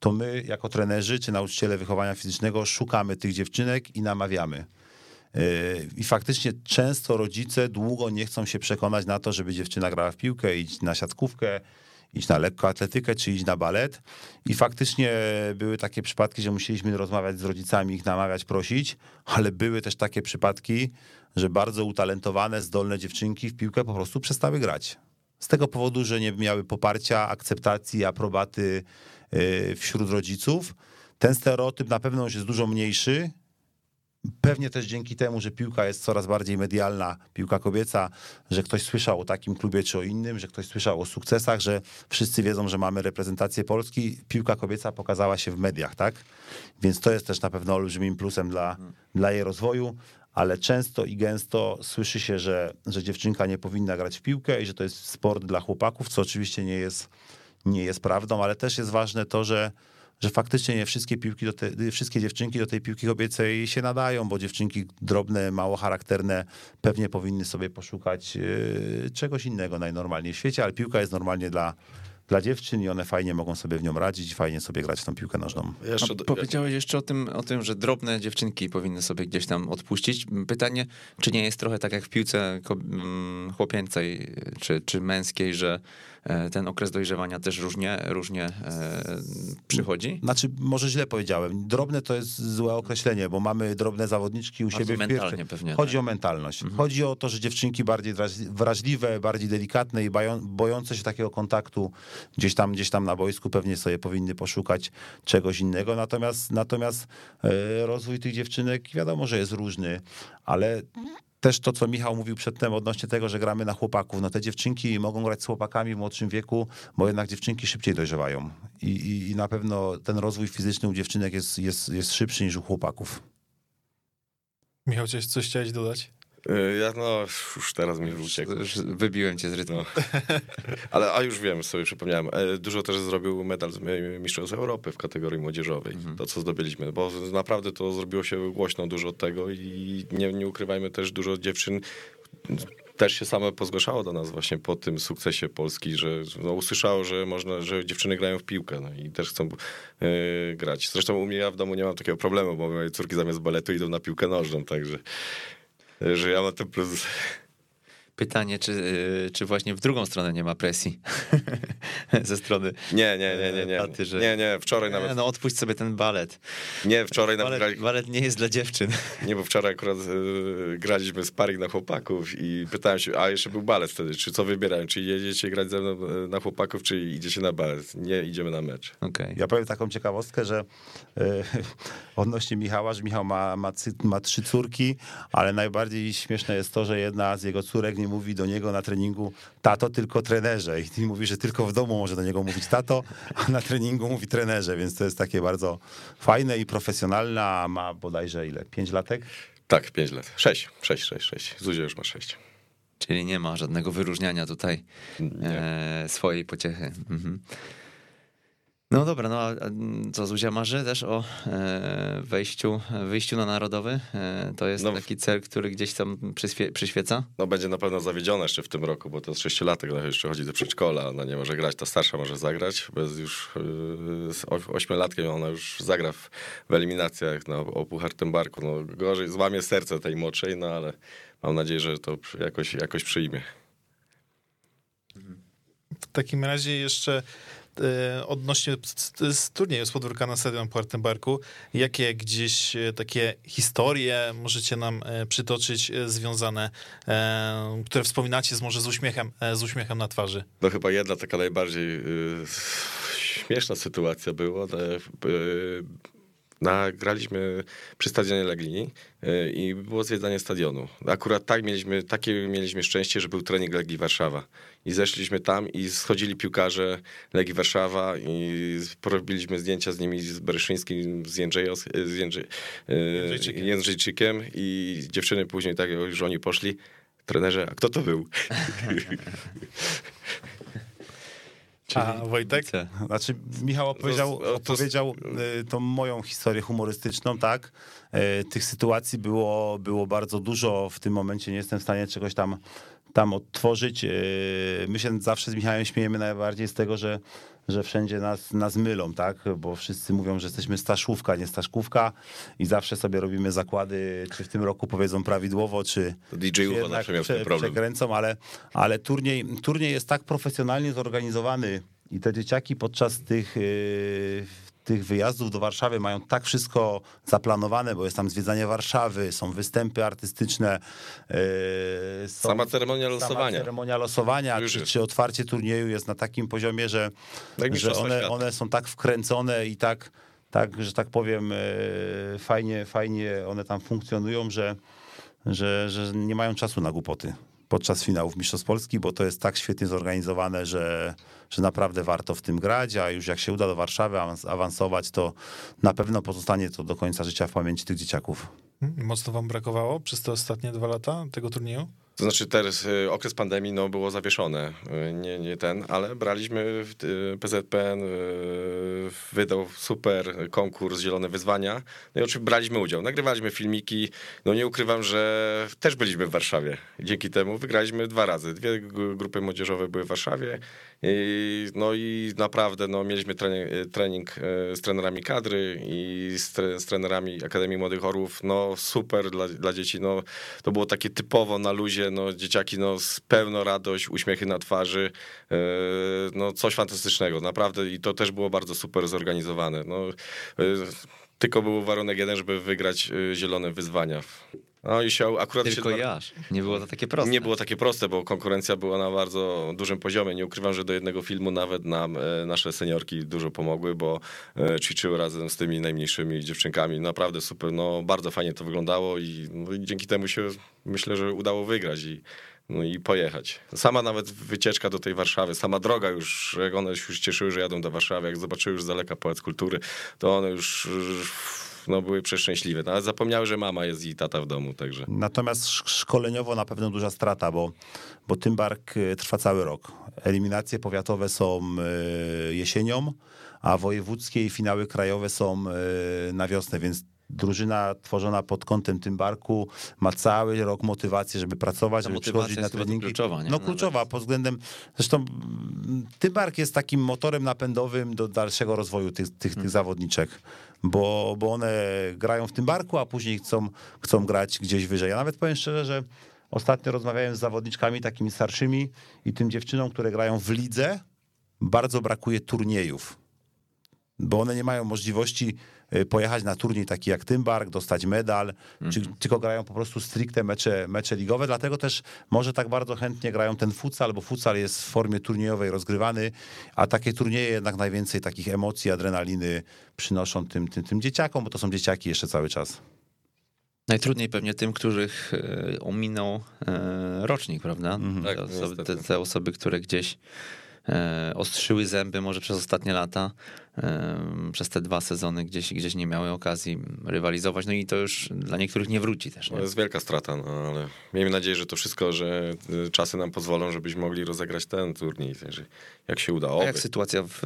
[SPEAKER 4] To my, jako trenerzy czy nauczyciele wychowania fizycznego, szukamy tych dziewczynek i namawiamy. I faktycznie często rodzice długo nie chcą się przekonać na to, żeby dziewczyna grała w piłkę, iść na siatkówkę, iść na lekkoatletykę czy iść na balet. I faktycznie były takie przypadki, że musieliśmy rozmawiać z rodzicami, ich namawiać, prosić, ale były też takie przypadki, że bardzo utalentowane, zdolne dziewczynki w piłkę po prostu przestały grać. Z tego powodu, że nie miały poparcia, akceptacji, aprobaty yy, wśród rodziców. Ten stereotyp na pewno już jest dużo mniejszy, Pewnie też dzięki temu, że piłka jest coraz bardziej medialna, piłka kobieca, że ktoś słyszał o takim klubie czy o innym, że ktoś słyszał o sukcesach, że wszyscy wiedzą, że mamy reprezentację Polski, piłka kobieca pokazała się w mediach, tak? Więc to jest też na pewno olbrzymim plusem dla, dla jej rozwoju, ale często i gęsto słyszy się, że, że dziewczynka nie powinna grać w piłkę i że to jest sport dla chłopaków, co oczywiście nie jest, nie jest prawdą, ale też jest ważne to, że że faktycznie nie wszystkie piłki, do te, wszystkie dziewczynki do tej piłki kobiecej się nadają, bo dziewczynki drobne, mało charakterne pewnie powinny sobie poszukać yy, czegoś innego najnormalniej w świecie, ale piłka jest normalnie dla, dla dziewczyn i one fajnie mogą sobie w nią radzić i fajnie sobie grać w tą piłkę nożną.
[SPEAKER 5] Jeszcze,
[SPEAKER 3] powiedziałeś jeszcze o tym, o tym, że drobne dziewczynki powinny sobie gdzieś tam odpuścić. Pytanie, czy nie jest trochę tak jak w piłce mm, chłopięcej czy, czy męskiej, że ten okres dojrzewania też różnie, różnie e, przychodzi?
[SPEAKER 4] Znaczy, może źle powiedziałem. Drobne to jest złe określenie, bo mamy drobne zawodniczki u siebie w
[SPEAKER 3] mentalnie pewnie,
[SPEAKER 4] Chodzi
[SPEAKER 3] tak.
[SPEAKER 4] o mentalność. Chodzi o to, że dziewczynki bardziej wraż- wrażliwe, bardziej delikatne i bojące się takiego kontaktu gdzieś tam, gdzieś tam na boisku pewnie sobie powinny poszukać czegoś innego. Natomiast, natomiast e, rozwój tych dziewczynek wiadomo, że jest różny, ale też to, co Michał mówił przedtem odnośnie tego, że gramy na chłopaków. No te dziewczynki mogą grać z chłopakami w młodszym wieku, bo jednak dziewczynki szybciej dojrzewają. I, i, i na pewno ten rozwój fizyczny u dziewczynek jest, jest, jest szybszy niż u chłopaków.
[SPEAKER 2] Michał, coś, coś chciałeś dodać?
[SPEAKER 5] Y, ja no, już teraz mi uciekł.
[SPEAKER 3] Już Wybiłem cię z rytmu.
[SPEAKER 5] No. Ale a już wiem, sobie przypomniałem. E, Dużo też zrobił medal Mistrzostw Europy w kategorii młodzieżowej. To, co zdobyliśmy, bo naprawdę to zrobiło się głośno dużo od tego i nie, nie ukrywajmy też, dużo dziewczyn też się same pozgłaszało do nas właśnie po tym sukcesie Polski, że no, usłyszało, że można, że dziewczyny grają w piłkę no, i też chcą e, grać. Zresztą u mnie ja w domu nie mam takiego problemu, bo moje córki zamiast baletu idą na piłkę nożną, także że ja ten plus.
[SPEAKER 3] Pytanie, czy, y, czy właśnie w drugą stronę nie ma presji ze strony
[SPEAKER 5] Nie, nie, nie, nie, nie.
[SPEAKER 3] taty, że...
[SPEAKER 5] Nie, nie, wczoraj nawet.
[SPEAKER 3] Nie, no odpuść sobie ten balet.
[SPEAKER 5] Nie, wczoraj nawet
[SPEAKER 3] Balet,
[SPEAKER 5] grali,
[SPEAKER 3] balet nie jest dla dziewczyn.
[SPEAKER 5] nie, bo wczoraj akurat e, graliśmy sparring na chłopaków i pytałem się, a jeszcze był balet wtedy, czy co wybierają, czy jedziecie grać ze mną e, na chłopaków, czy idziecie na balet. Nie, idziemy na mecz.
[SPEAKER 3] Okej.
[SPEAKER 4] Ja powiem taką ciekawostkę, że e, odnośnie Michała, że Michał ma, ma, ma trzy córki, ale najbardziej śmieszne jest to, że jedna z jego córek nie mówi do niego na treningu tato, tylko trenerze. I mówi, że tylko w domu może do niego mówić tato, a na treningu mówi trenerze, więc to jest takie bardzo fajne i profesjonalne, a ma bodajże ile? Pięć latek?
[SPEAKER 5] Tak, pięć lat. Sześć, sześć, sześć, sześć. Zuzia już ma sześć.
[SPEAKER 3] Czyli nie ma żadnego wyróżniania tutaj
[SPEAKER 5] Nie.
[SPEAKER 3] e, swojej pociechy. Mhm. No dobra, no a a co Zuzia marzy też o e, wejściu, wyjściu na narodowy? E, to jest
[SPEAKER 5] No.
[SPEAKER 3] taki cel, który gdzieś tam przyświe, przyświeca?
[SPEAKER 5] No będzie na pewno zawiedziona jeszcze w tym roku, bo to jest sześciolatek, no jeszcze chodzi do przedszkola, ona nie może grać, ta starsza może zagrać, bez już z oś- ośmiolatkiem ona już zagra w, w eliminacjach no, o Puchar Tymbarku. No gorzej, złamie serce tej młodszej, no ale mam nadzieję, że to jakoś, jakoś przyjmie.
[SPEAKER 2] W takim razie jeszcze e, odnośnie z, turnieju z podwórka na stadion Puertembarku, jakie gdzieś e, takie historie możecie nam e, przytoczyć e, związane, e, które wspominacie z, może z uśmiechem, e, z uśmiechem na twarzy?
[SPEAKER 5] No chyba jedna taka najbardziej yy, śmieszna sytuacja była. Yy, nagraliśmy przy stadionie Legii yy, i było zwiedzanie stadionu. Akurat tak mieliśmy, takie mieliśmy szczęście, że był trening Legii Warszawa. I zeszliśmy tam i schodzili piłkarze Legii Warszawa i porobiliśmy zdjęcia z nimi, z Bereszyńskim, z, Jędrzejos, z Jędrzej, yy,
[SPEAKER 2] Jędrzejczykiem.
[SPEAKER 5] Jędrzejczykiem i dziewczyny później tak, już oni poszli, trenerze, a kto to był?
[SPEAKER 2] A Wojtek?
[SPEAKER 3] Co?
[SPEAKER 4] Znaczy, Michał opowiedział,
[SPEAKER 5] to- to-
[SPEAKER 4] opowiedział y, tą moją historię humorystyczną, tak? Y, Tych sytuacji było, było bardzo dużo. W tym momencie nie jestem w stanie czegoś tam tam odtworzyć. Yy, My się zawsze z Michałem śmiejemy najbardziej z tego, że, że wszędzie nas, nas mylą, tak? Bo wszyscy mówią, że jesteśmy staszówka, nie staszkówka i zawsze sobie robimy zakłady, czy w tym roku powiedzą prawidłowo, czy
[SPEAKER 5] To DJ
[SPEAKER 4] jednak
[SPEAKER 5] zawsze miał tym problem.
[SPEAKER 4] przekręcą, ale, ale turniej, turniej jest tak profesjonalnie zorganizowany i te dzieciaki podczas tych, yy, tych wyjazdów do Warszawy mają tak wszystko zaplanowane, bo jest tam zwiedzanie Warszawy, są występy artystyczne. yy, są-
[SPEAKER 5] Sama ceremonia
[SPEAKER 4] sama
[SPEAKER 5] losowania.
[SPEAKER 4] ceremonia losowania, czy, czy otwarcie turnieju jest na takim poziomie, że,
[SPEAKER 5] Jak
[SPEAKER 4] że one, one są tak wkręcone i tak, tak, że tak powiem, e, fajnie, fajnie one tam funkcjonują, że, że, że nie mają czasu na głupoty podczas finałów Mistrzostw Polski, bo to jest tak świetnie zorganizowane, że, że naprawdę warto w tym grać, a już jak się uda do Warszawy awans- awansować, to na pewno pozostanie to do końca życia w pamięci tych dzieciaków.
[SPEAKER 2] Mocno wam brakowało przez te ostatnie dwa lata tego turnieju?
[SPEAKER 5] To znaczy teraz y, okres pandemii no, było zawieszone, y, nie, nie ten, ale braliśmy, y, PZPN wydał super konkurs Zielone Wyzwania, no i oczywiście braliśmy udział, nagrywaliśmy filmiki, no nie ukrywam, że też byliśmy w Warszawie, dzięki temu wygraliśmy dwa razy, dwie grupy młodzieżowe były w Warszawie, i, no i naprawdę no, mieliśmy trening, trening z trenerami kadry i z, tre, z trenerami Akademii Młodych Orłów, no super dla, dla dzieci, no to było takie typowo na luzie, no dzieciaki no z pełną radość, uśmiechy na twarzy, e, no coś fantastycznego, naprawdę i to też było bardzo super zorganizowane, no e, tylko był warunek jeden, żeby wygrać e, zielone wyzwania. No i się akurat
[SPEAKER 3] Tylko
[SPEAKER 5] się
[SPEAKER 3] ja. Nie było to takie proste.
[SPEAKER 5] nie było takie proste, bo konkurencja była na bardzo dużym poziomie. Nie ukrywam, że do jednego filmu nawet nam e, nasze seniorki dużo pomogły, bo e, ćwiczyły razem z tymi najmniejszymi dziewczynkami. Naprawdę super, no bardzo fajnie to wyglądało i, no, i dzięki temu się myślę, że udało wygrać i, no, i pojechać. Sama nawet wycieczka do tej Warszawy, sama droga już, jak one się już cieszyły, że jadą do Warszawy, jak zobaczyły już z daleka Pałac Kultury, to one już no, były przeszczęśliwe. Nawet zapomniały, że mama jest i tata w domu, także...
[SPEAKER 4] Natomiast sz- szkoleniowo na pewno duża strata, bo, bo Tymbark y, trwa cały rok. Eliminacje powiatowe są y, jesienią, a wojewódzkie i finały krajowe są y, na wiosnę, więc drużyna tworzona pod kątem Tymbarku ma cały rok motywację, żeby pracować,
[SPEAKER 3] Ta
[SPEAKER 4] żeby przychodzić na treningi.
[SPEAKER 3] kluczowa, nie?
[SPEAKER 4] No
[SPEAKER 3] Nawet.
[SPEAKER 4] kluczowa pod względem, zresztą mm, Tymbark jest takim motorem napędowym do dalszego rozwoju tych, tych,
[SPEAKER 3] Hmm.
[SPEAKER 4] tych zawodniczek, bo, bo one grają w Tymbarku, a później chcą, chcą grać gdzieś wyżej. Ja nawet powiem szczerze, że ostatnio rozmawiałem z zawodniczkami takimi starszymi i tym dziewczynom, które grają w lidze, bardzo brakuje turniejów bo one nie mają możliwości pojechać na turniej taki jak Tymbark, dostać medal, czy, tylko grają po prostu stricte mecze, mecze ligowe, dlatego też może tak bardzo chętnie grają ten futsal, bo futsal jest w formie turniejowej rozgrywany, a takie turnieje jednak najwięcej takich emocji, adrenaliny przynoszą tym, tym, tym dzieciakom, bo to są dzieciaki jeszcze cały czas.
[SPEAKER 3] Najtrudniej pewnie tym, których e, ominął e, rocznik, prawda?
[SPEAKER 5] Tak,
[SPEAKER 3] Te, osoby, te, te osoby, które gdzieś e, ostrzyły zęby może przez ostatnie lata, przez te dwa sezony gdzieś, gdzieś nie miały okazji rywalizować, no i to już dla niektórych nie wróci też.
[SPEAKER 5] To
[SPEAKER 3] Nie?
[SPEAKER 5] jest wielka strata, no ale miejmy nadzieję, że to wszystko, że y, czasy nam pozwolą, żebyśmy mogli rozegrać ten turniej. Jak się uda,
[SPEAKER 3] A jak sytuacja w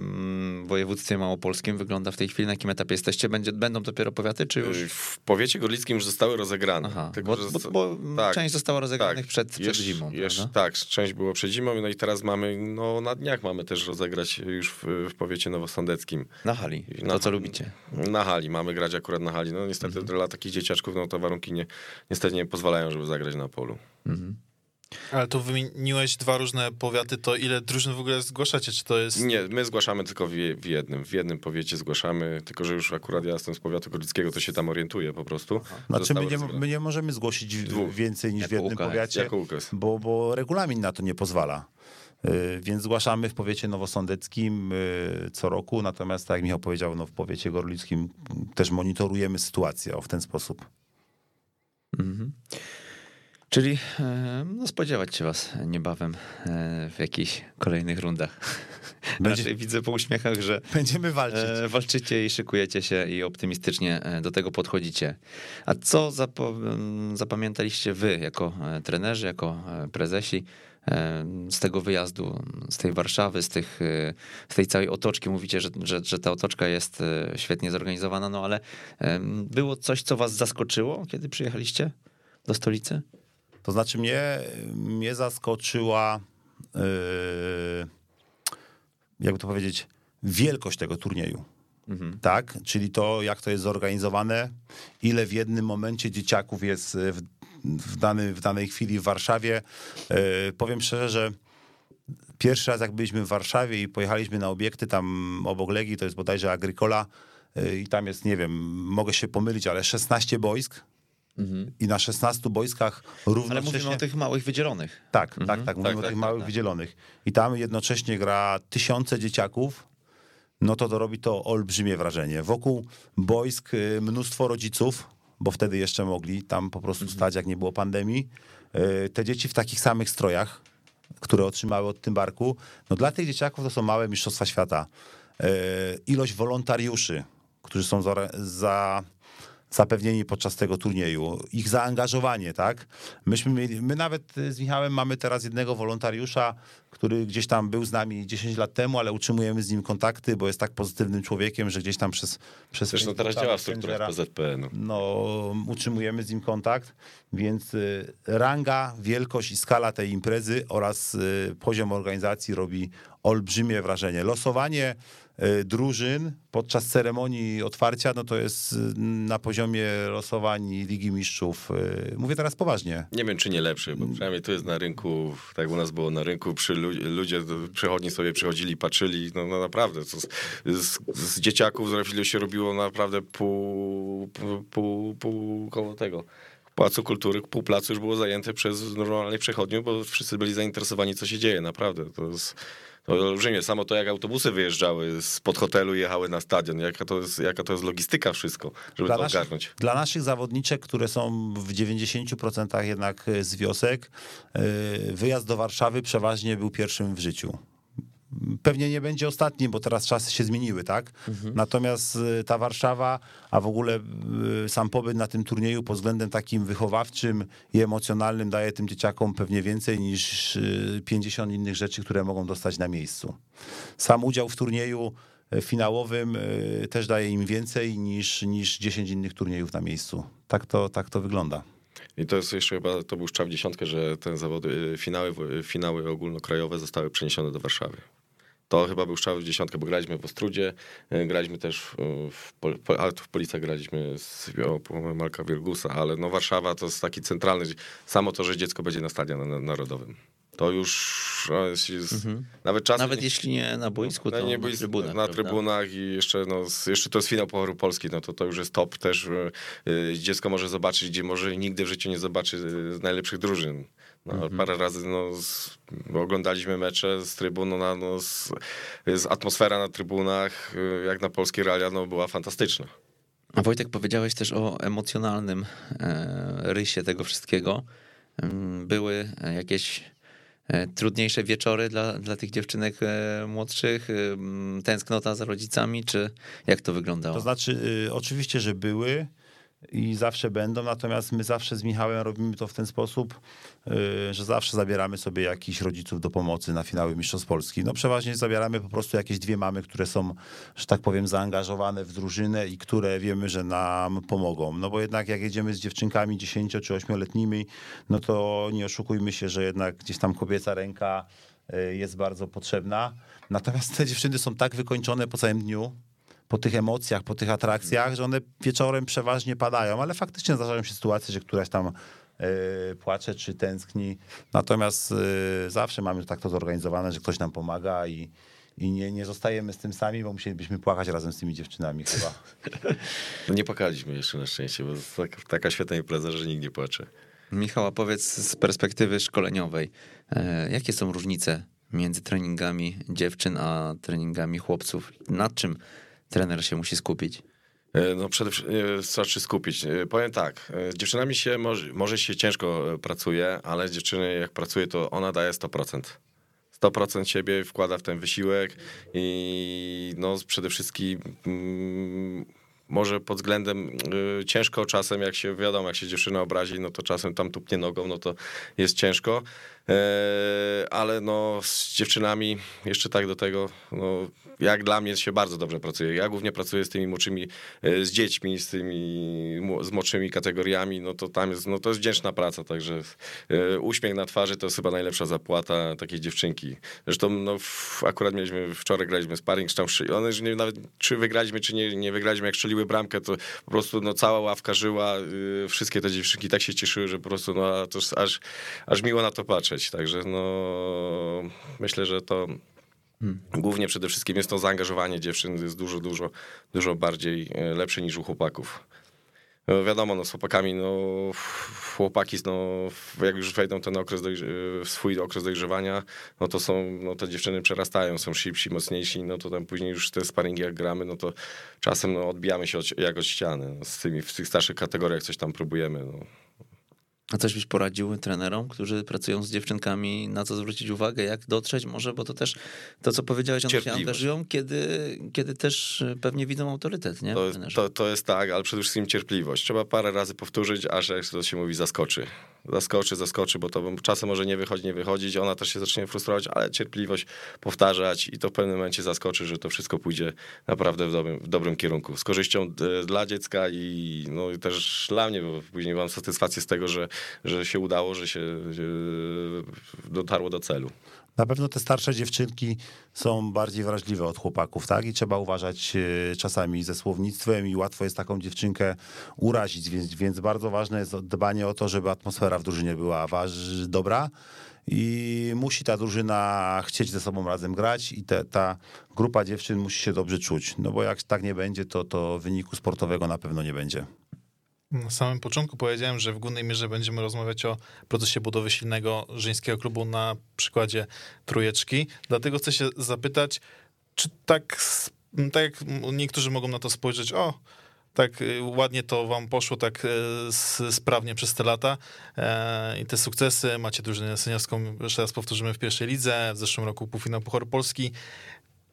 [SPEAKER 3] mm, województwie małopolskim wygląda w tej chwili? Na jakim etapie jesteście? Będzie, będą dopiero powiaty, czy już?
[SPEAKER 5] Y, W powiecie gorlickim już zostały rozegrane.
[SPEAKER 3] Aha,
[SPEAKER 5] Tylko,
[SPEAKER 3] bo, bo, bo
[SPEAKER 5] tak,
[SPEAKER 3] część została rozegranych
[SPEAKER 5] tak.
[SPEAKER 3] przed, przed
[SPEAKER 5] Jeszcze-
[SPEAKER 3] zimą,
[SPEAKER 5] jeszcze- tak, część było przed zimą, no i teraz mamy, no na dniach mamy też rozegrać już w, w powiecie nowosądeckim.
[SPEAKER 3] Na hali,
[SPEAKER 5] Na-
[SPEAKER 3] to co lubicie.
[SPEAKER 5] Na hali, mamy grać akurat na hali. No niestety
[SPEAKER 3] Mhm.
[SPEAKER 5] dla takich dzieciaczków, no to warunki nie, niestety nie pozwalają, żeby zagrać na polu.
[SPEAKER 3] Mhm.
[SPEAKER 2] Ale tu wymieniłeś dwa różne powiaty, to ile drużyn w ogóle zgłaszacie? Czy to jest...
[SPEAKER 5] Nie, my zgłaszamy tylko w, je- w jednym. W jednym powiecie zgłaszamy, tylko że już akurat ja jestem z powiatu gorlickiego, to się tam orientuję po prostu.
[SPEAKER 4] Znaczy my nie, my nie możemy zgłosić
[SPEAKER 5] Dwóch.
[SPEAKER 4] więcej niż w
[SPEAKER 3] Jako
[SPEAKER 4] jednym
[SPEAKER 3] UKS,
[SPEAKER 4] powiacie. Bo, bo regulamin na to nie pozwala. Y, Więc zgłaszamy w powiecie nowosądeckim y, co roku, natomiast tak jak Michał powiedział, no w powiecie gorlickim też monitorujemy sytuację o, w ten sposób.
[SPEAKER 3] Mhm. Czyli no, spodziewać się was niebawem e, w jakichś kolejnych rundach.
[SPEAKER 4] Będzie-
[SPEAKER 3] Raczej widzę po uśmiechach, że
[SPEAKER 4] Będziemy walczyć.
[SPEAKER 3] e, walczycie i szykujecie się i optymistycznie e, do tego podchodzicie. A co zapamiętaliście wy jako trenerzy, jako prezesi z tego wyjazdu, z tej Warszawy, z, tych, e, z tej całej otoczki? Mówicie, że, że, że ta otoczka jest e, świetnie zorganizowana, no ale było coś, co was zaskoczyło, kiedy przyjechaliście do stolicy?
[SPEAKER 4] To znaczy mnie, mnie zaskoczyła, yy, jakby to powiedzieć, wielkość tego turnieju. Tak, czyli to, jak to jest zorganizowane, ile w jednym momencie dzieciaków jest w, w, dany, w danej chwili w Warszawie. Yy, powiem szczerze, że pierwszy raz jak byliśmy w Warszawie i pojechaliśmy na obiekty tam obok Legii, to jest bodajże Agricola yy, i tam jest, nie wiem, mogę się pomylić, ale 16 boisk i na 16 boiskach
[SPEAKER 3] Ale
[SPEAKER 4] równocześnie...
[SPEAKER 3] mówimy o tych małych wydzielonych.
[SPEAKER 4] Tak, tak, tak, mówimy
[SPEAKER 5] Tak,
[SPEAKER 4] o
[SPEAKER 5] tak,
[SPEAKER 4] tych
[SPEAKER 5] tak,
[SPEAKER 4] małych
[SPEAKER 5] tak.
[SPEAKER 4] wydzielonych. I tam jednocześnie gra tysiące dzieciaków, no to to robi to olbrzymie wrażenie. Wokół boisk y, mnóstwo rodziców, bo wtedy jeszcze mogli tam po prostu stać, jak nie było pandemii. Y, Te dzieci w takich samych strojach, które otrzymały od Tymbarku, no dla tych dzieciaków to są małe mistrzostwa świata. Y, Ilość wolontariuszy, którzy są za, za zapewnieni podczas tego turnieju, ich zaangażowanie, tak? Myśmy mieli, my nawet y, z Michałem mamy teraz jednego wolontariusza, który gdzieś tam był z nami 10 lat temu, ale utrzymujemy z nim kontakty, bo jest tak pozytywnym człowiekiem, że gdzieś tam przez przez
[SPEAKER 5] Zresztą teraz działa w strukturach
[SPEAKER 4] Messengera-
[SPEAKER 5] PZPN-u.
[SPEAKER 4] no, utrzymujemy z nim kontakt, więc y, ranga, wielkość i skala tej imprezy oraz y, poziom organizacji robi olbrzymie wrażenie. Losowanie drużyn podczas ceremonii otwarcia, no to jest y, na poziomie losowań Ligi Mistrzów. y, Mówię teraz poważnie.
[SPEAKER 5] Nie wiem, czy nie lepszy, bo przynajmniej tu jest na rynku, tak u nas było na rynku, przy lu- ludzie, przechodni sobie przychodzili, patrzyli, no, no naprawdę, z, z, z dzieciaków z refilu się robiło naprawdę pół, pół, pół, pół koło tego. Placu Kultury, pół placu już było zajęte przez normalnych przechodniów, bo wszyscy byli zainteresowani, co się dzieje, naprawdę. To jest olbrzymie. Samo to, jak autobusy wyjeżdżały spod hotelu i jechały na stadion, jaka to jest, jaka to jest logistyka wszystko, żeby
[SPEAKER 4] Dla
[SPEAKER 5] to
[SPEAKER 4] naszych,
[SPEAKER 5] ogarnąć.
[SPEAKER 4] dla naszych zawodniczek, które są w 90% jednak y, z wiosek, y, wyjazd do Warszawy przeważnie był pierwszym w życiu. Pewnie nie będzie ostatnim, bo teraz czasy się zmieniły, tak? Natomiast y, ta Warszawa, a w ogóle y, sam pobyt na tym turnieju pod względem takim wychowawczym i emocjonalnym daje tym dzieciakom pewnie więcej niż y, 50 innych rzeczy, które mogą dostać na miejscu. Sam udział w turnieju finałowym y, też daje im więcej niż, niż 10 innych turniejów na miejscu. Tak to, tak to wygląda.
[SPEAKER 5] I to jest jeszcze chyba, to był strzał w dziesiątkę, że te zawody, y, finały, y, finały ogólnokrajowe zostały przeniesione do Warszawy. To chyba był strzał w dziesiątkę, bo graliśmy w Ostrudzie, y, graliśmy też w, Pol- w Policach graliśmy z o, Marka Wielgusa, ale no Warszawa to jest taki centralny, samo to, że dziecko będzie na stadionie na- narodowym. To już no, jest, jest, nawet czasem...
[SPEAKER 3] Nawet jeśli nie na boisku, to
[SPEAKER 5] No, nie
[SPEAKER 3] na
[SPEAKER 5] byli
[SPEAKER 3] trybunach.
[SPEAKER 5] na
[SPEAKER 3] prawda?
[SPEAKER 5] trybunach i jeszcze, no, jeszcze to jest finał Pucharu Polski, no to to już jest top też. y, Dziecko może zobaczyć, gdzie może nigdy w życiu nie zobaczy z najlepszych drużyn. No,
[SPEAKER 3] Mhm.
[SPEAKER 5] Parę razy no, z, oglądaliśmy mecze z trybun, no, na- no, z, z atmosfera na trybunach, y, jak na polskie realia, no, była fantastyczna.
[SPEAKER 3] A Wojtek, powiedziałeś też o emocjonalnym e, rysie tego wszystkiego. Ym, Były jakieś e, trudniejsze wieczory dla, dla tych dziewczynek e, młodszych? Ym, Tęsknota za rodzicami, czy jak to wyglądało?
[SPEAKER 4] To znaczy, y, oczywiście, że były i zawsze będą, natomiast my zawsze z Michałem robimy to w ten sposób, y, że zawsze zabieramy sobie jakichś rodziców do pomocy na finały Mistrzostw Polski. No przeważnie zabieramy po prostu jakieś dwie mamy, które są, że tak powiem, zaangażowane w drużynę i które wiemy, że nam pomogą. No bo jednak jak jedziemy z dziewczynkami 10 czy 8-letnimi, no to nie oszukujmy się, że jednak gdzieś tam kobieca ręka y, jest bardzo potrzebna. Natomiast te dziewczyny są tak wykończone po całym dniu, po tych emocjach, po tych atrakcjach, że one wieczorem przeważnie padają, ale faktycznie zdarzają się sytuacje, że któraś tam e, płacze czy tęskni. Natomiast e, zawsze mamy tak to zorganizowane, że ktoś nam pomaga i, i nie, nie zostajemy z tym sami, bo musielibyśmy płakać razem z tymi dziewczynami chyba.
[SPEAKER 5] No, nie płakaliśmy jeszcze na szczęście, bo to jest tak, taka świetna impreza, że nikt nie płacze.
[SPEAKER 3] Michał, a powiedz z perspektywy szkoleniowej, e, jakie są różnice między treningami dziewczyn a treningami chłopców? Nad czym trener się musi skupić?
[SPEAKER 5] E, No przede wszystkim e, znaczy skupić. E, Powiem tak, z dziewczynami się może, może się ciężko pracuje, ale z dziewczyny jak pracuje, to ona daje 100%. 100% siebie wkłada w ten wysiłek i no przede wszystkim mm, może pod względem y, ciężko czasem, jak się wiadomo, jak się dziewczyna obrazi, no to czasem tam tupnie nogą, no to jest ciężko. E, ale no z dziewczynami jeszcze tak do tego, no jak dla mnie się bardzo dobrze pracuje. Ja głównie pracuję z tymi młodszymi, e, z dziećmi, z tymi z młodszymi kategoriami, no to tam jest, no to jest wdzięczna praca, także e, uśmiech na twarzy to jest chyba najlepsza zapłata takiej dziewczynki. Zresztą no akurat mieliśmy, wczoraj graliśmy sparring, tam, one już nie, nawet czy wygraliśmy, czy nie, nie wygraliśmy, jak strzeliły bramkę, to po prostu no cała ławka żyła, y, wszystkie te dziewczynki tak się cieszyły, że po prostu no to aż, aż miło na to patrzeć, także no myślę, że to Głównie przede wszystkim jest to zaangażowanie dziewczyn jest dużo, dużo, dużo bardziej e, lepsze niż u chłopaków. No wiadomo, no z chłopakami, no chłopaki, no jak już wejdą ten okres, swój okres dojrzewania, no to są, no te dziewczyny przerastają, są szybsi, mocniejsi, no to tam później już te sparingi jak gramy, no to czasem no, odbijamy się od, jak od ściany. No, z tymi, w tych starszych kategoriach coś tam próbujemy, no.
[SPEAKER 3] A coś byś poradził trenerom, którzy pracują z dziewczynkami, na co zwrócić uwagę, jak dotrzeć może, bo to też to, co powiedziałeś, one się angażują, kiedy, kiedy też e, pewnie widzą autorytet, nie?
[SPEAKER 5] To, jest- to, to jest tak, ale przede wszystkim cierpliwość. Trzeba parę razy powtórzyć, aż jak to się mówi, zaskoczy. Zaskoczy, zaskoczy, bo to czasem może nie wychodzi, nie wychodzić, ona też się zacznie frustrować, ale cierpliwość powtarzać i to w pewnym momencie zaskoczy, że to wszystko pójdzie naprawdę w dobrym, w dobrym kierunku. Z korzyścią e, dla dziecka i no, i też dla mnie, bo później mam satysfakcję z tego, że, że się udało, że się dotarło do celu.
[SPEAKER 4] Na pewno te starsze dziewczynki są bardziej wrażliwe od chłopaków, tak? I trzeba uważać e, czasami ze słownictwem i łatwo jest taką dziewczynkę urazić, więc, więc bardzo ważne jest dbanie o to, żeby atmosfera w drużynie była waż, dobra i musi ta drużyna chcieć ze sobą razem grać i te, ta grupa dziewczyn musi się dobrze czuć, no bo jak tak nie będzie, to, to wyniku sportowego na pewno nie będzie.
[SPEAKER 2] Na samym początku powiedziałem, że w głównej mierze będziemy rozmawiać o procesie budowy silnego żeńskiego klubu na przykładzie trójeczki. Dlatego chcę się zapytać, czy tak, tak jak niektórzy mogą na to spojrzeć, o, tak y, ładnie to wam poszło tak y, sprawnie przez te lata e, i te sukcesy, macie drużynę seniorską, jeszcze raz powtórzymy, w pierwszej lidze, w zeszłym roku półfinał Pucharu Polski.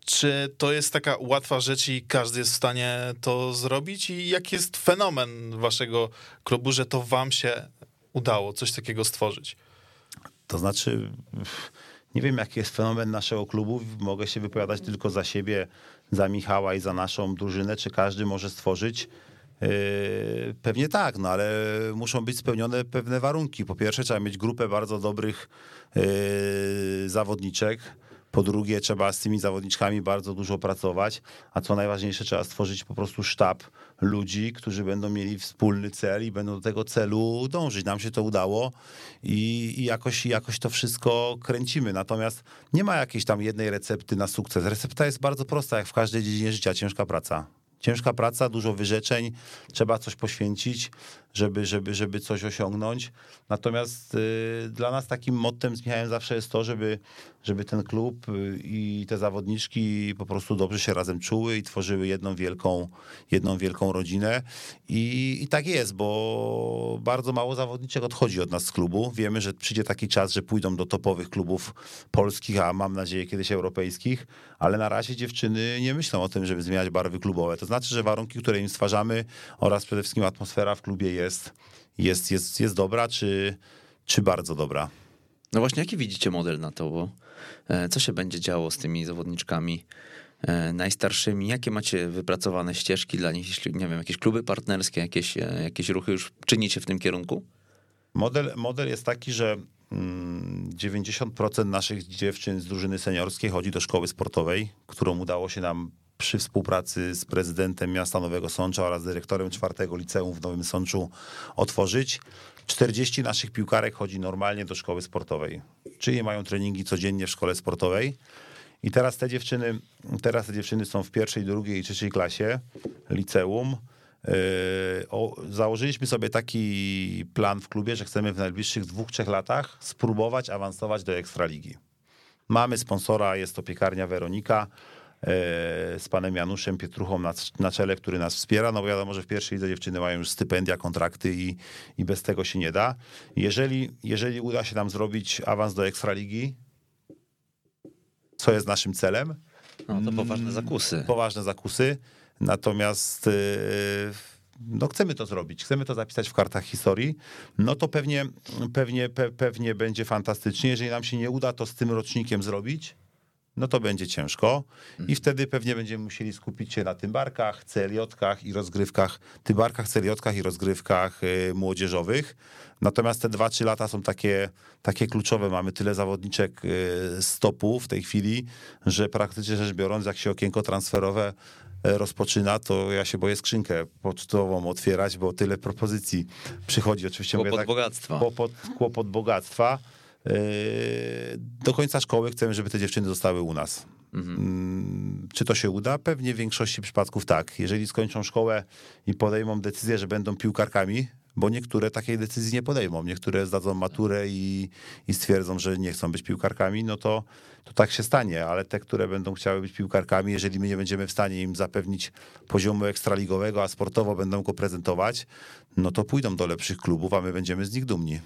[SPEAKER 2] Czy to jest taka łatwa rzecz i każdy jest w stanie to zrobić? I jaki jest fenomen waszego klubu, że to wam się udało coś takiego stworzyć?
[SPEAKER 4] To znaczy, nie wiem, jaki jest fenomen naszego klubu. Mogę się wypowiadać tylko za siebie, za Michała i za naszą drużynę. Czy każdy może stworzyć? Yy, Pewnie tak, no ale muszą być spełnione pewne warunki. Po pierwsze, trzeba mieć grupę bardzo dobrych yy, zawodniczek. Po drugie, trzeba z tymi zawodniczkami bardzo dużo pracować, a co najważniejsze, trzeba stworzyć po prostu sztab ludzi, którzy będą mieli wspólny cel i będą do tego celu dążyć. Nam się to udało i, i jakoś, jakoś to wszystko kręcimy. Natomiast nie ma jakiejś tam jednej recepty na sukces. Recepta jest bardzo prosta, jak w każdej dziedzinie życia, ciężka praca. Ciężka praca, dużo wyrzeczeń, trzeba coś poświęcić, żeby, żeby, żeby coś osiągnąć. Natomiast y, dla nas takim mottem z Michałem zawsze jest to, żeby, żeby ten klub y, i te zawodniczki po prostu dobrze się razem czuły i tworzyły jedną wielką, jedną wielką rodzinę. I, I tak jest, bo bardzo mało zawodniczek odchodzi od nas z klubu. Wiemy, że przyjdzie taki czas, że pójdą do topowych klubów polskich, a mam nadzieję kiedyś europejskich, ale na razie dziewczyny nie myślą o tym, żeby zmieniać barwy klubowe. To znaczy, że warunki, które im stwarzamy oraz przede wszystkim atmosfera w klubie jest, jest, jest, jest dobra, czy, czy bardzo dobra.
[SPEAKER 3] No właśnie, jaki widzicie model na to? Bo e, co się będzie działo z tymi zawodniczkami e, najstarszymi? Jakie macie wypracowane ścieżki dla nich, jeśli, nie wiem, jakieś kluby partnerskie, jakieś, e, jakieś ruchy już czynicie w tym kierunku?
[SPEAKER 4] Model, model jest taki, że mm, 90% naszych dziewczyn z drużyny seniorskiej chodzi do szkoły sportowej, którą udało się nam przy współpracy z prezydentem miasta Nowego Sącza oraz dyrektorem czwartego liceum w Nowym Sączu otworzyć. 40 naszych piłkarek chodzi normalnie do szkoły sportowej, czyli mają treningi codziennie w szkole sportowej. I teraz te dziewczyny, teraz te dziewczyny są w pierwszej, drugiej i trzeciej klasie liceum. Yy, o, założyliśmy sobie taki plan w klubie, że chcemy w najbliższych dwóch, trzech latach spróbować awansować do Ekstraligi. Mamy sponsora, jest to piekarnia Weronika z panem Januszem Pietruchą na, na czele, który nas wspiera. No bo wiadomo, że w pierwszej lidze dziewczyny mają już stypendia, kontrakty i, i bez tego się nie da. Jeżeli, jeżeli uda się nam zrobić awans do Ekstraligi, co jest naszym celem,
[SPEAKER 3] No to poważne zakusy.
[SPEAKER 4] poważne zakusy. Natomiast yy, no chcemy to zrobić, chcemy to zapisać w kartach historii, no to pewnie, pewnie, pe, pewnie będzie fantastycznie. Jeżeli nam się nie uda to z tym rocznikiem zrobić, no to będzie ciężko i wtedy pewnie będziemy musieli skupić się na tymbarkach, CLJ-kach i rozgrywkach, tymbarkach, CLJ-kach i rozgrywkach y, młodzieżowych. Natomiast te 2-3 lata są takie, takie kluczowe. Mamy tyle zawodniczek y, stopu w tej chwili, że praktycznie rzecz biorąc, jak się okienko transferowe y, rozpoczyna, to ja się boję skrzynkę pocztową otwierać, bo tyle propozycji przychodzi. Oczywiście
[SPEAKER 3] Kłopot
[SPEAKER 4] tak,
[SPEAKER 3] bogactwa.
[SPEAKER 4] Kłopot, kłopot bogactwa. Do końca szkoły chcemy, żeby te dziewczyny zostały u nas. Mm, Czy to się uda? Pewnie w większości przypadków tak. Jeżeli skończą szkołę i podejmą decyzję, że będą piłkarkami, bo niektóre takiej decyzji nie podejmą. Niektóre zdadzą maturę i, i stwierdzą, że nie chcą być piłkarkami, no to, to tak się stanie, ale te, które będą chciały być piłkarkami, jeżeli my nie będziemy w stanie im zapewnić poziomu ekstraligowego, a sportowo będą go prezentować, no to pójdą do lepszych klubów, a my będziemy z nich dumni.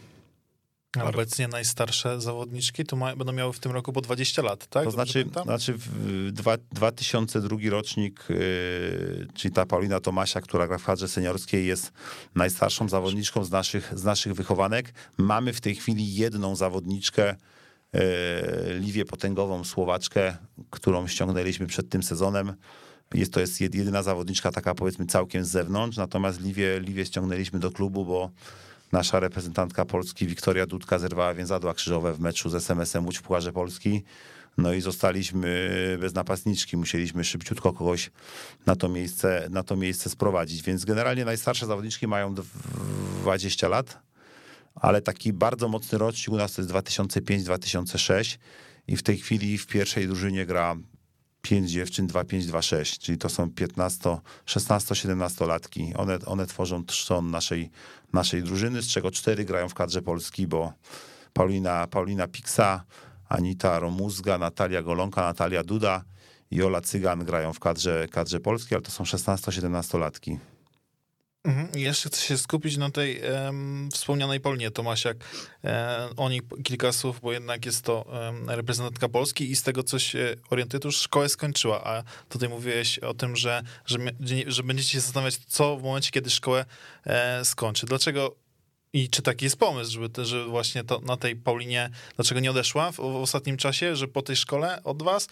[SPEAKER 2] A Obecnie najstarsze zawodniczki to ma, będą miały w tym roku po 20 lat, tak?
[SPEAKER 4] To znaczy, znaczy w dwa, 2002 rocznik, yy, czyli ta Paulina Tomasia, która gra w kadrze seniorskiej, jest najstarszą zawodniczką z naszych, z naszych wychowanek. Mamy w tej chwili jedną zawodniczkę, yy, Liwię Potęgową, Słowaczkę, którą ściągnęliśmy przed tym sezonem. Jest to jest jed- jedyna zawodniczka taka powiedzmy całkiem z zewnątrz, natomiast Liwię, Liwię ściągnęliśmy do klubu, bo nasza reprezentantka Polski Wiktoria Dudka zerwała więzadła krzyżowe w meczu z SMS-em Łódź w Pucharze Polski. No i zostaliśmy bez napastniczki. Musieliśmy szybciutko kogoś na to miejsce, na to miejsce sprowadzić. Więc generalnie najstarsze zawodniczki mają dw- 20 lat, ale taki bardzo mocny rocznik u nas to jest 2005-2006 i w tej chwili w pierwszej drużynie gra 5 dziewczyn 2-5-2-6, czyli to są 15, 16-17 latki. One, one tworzą trzon naszej, naszej drużyny, z czego cztery grają w kadrze Polski, bo Paulina, Paulina Piksa, Anita Romuzga, Natalia Golonka, Natalia Duda i Ola Cygan grają w kadrze, kadrze Polski, ale to są 16-17 latki.
[SPEAKER 2] Mhm. Jeszcze chcę się skupić na tej em, wspomnianej Polinie Tomasiak. E, o niej kilka słów, bo jednak jest to em, reprezentantka Polski i z tego, co się orientuję, to już szkołę skończyła, a tutaj mówiłeś o tym, że, że, że będziecie się zastanawiać, co w momencie, kiedy szkołę e, skończy. Dlaczego i czy taki jest pomysł, żeby, te, że właśnie to, na tej Paulinie, dlaczego nie odeszła w, w ostatnim czasie, że po tej szkole od was?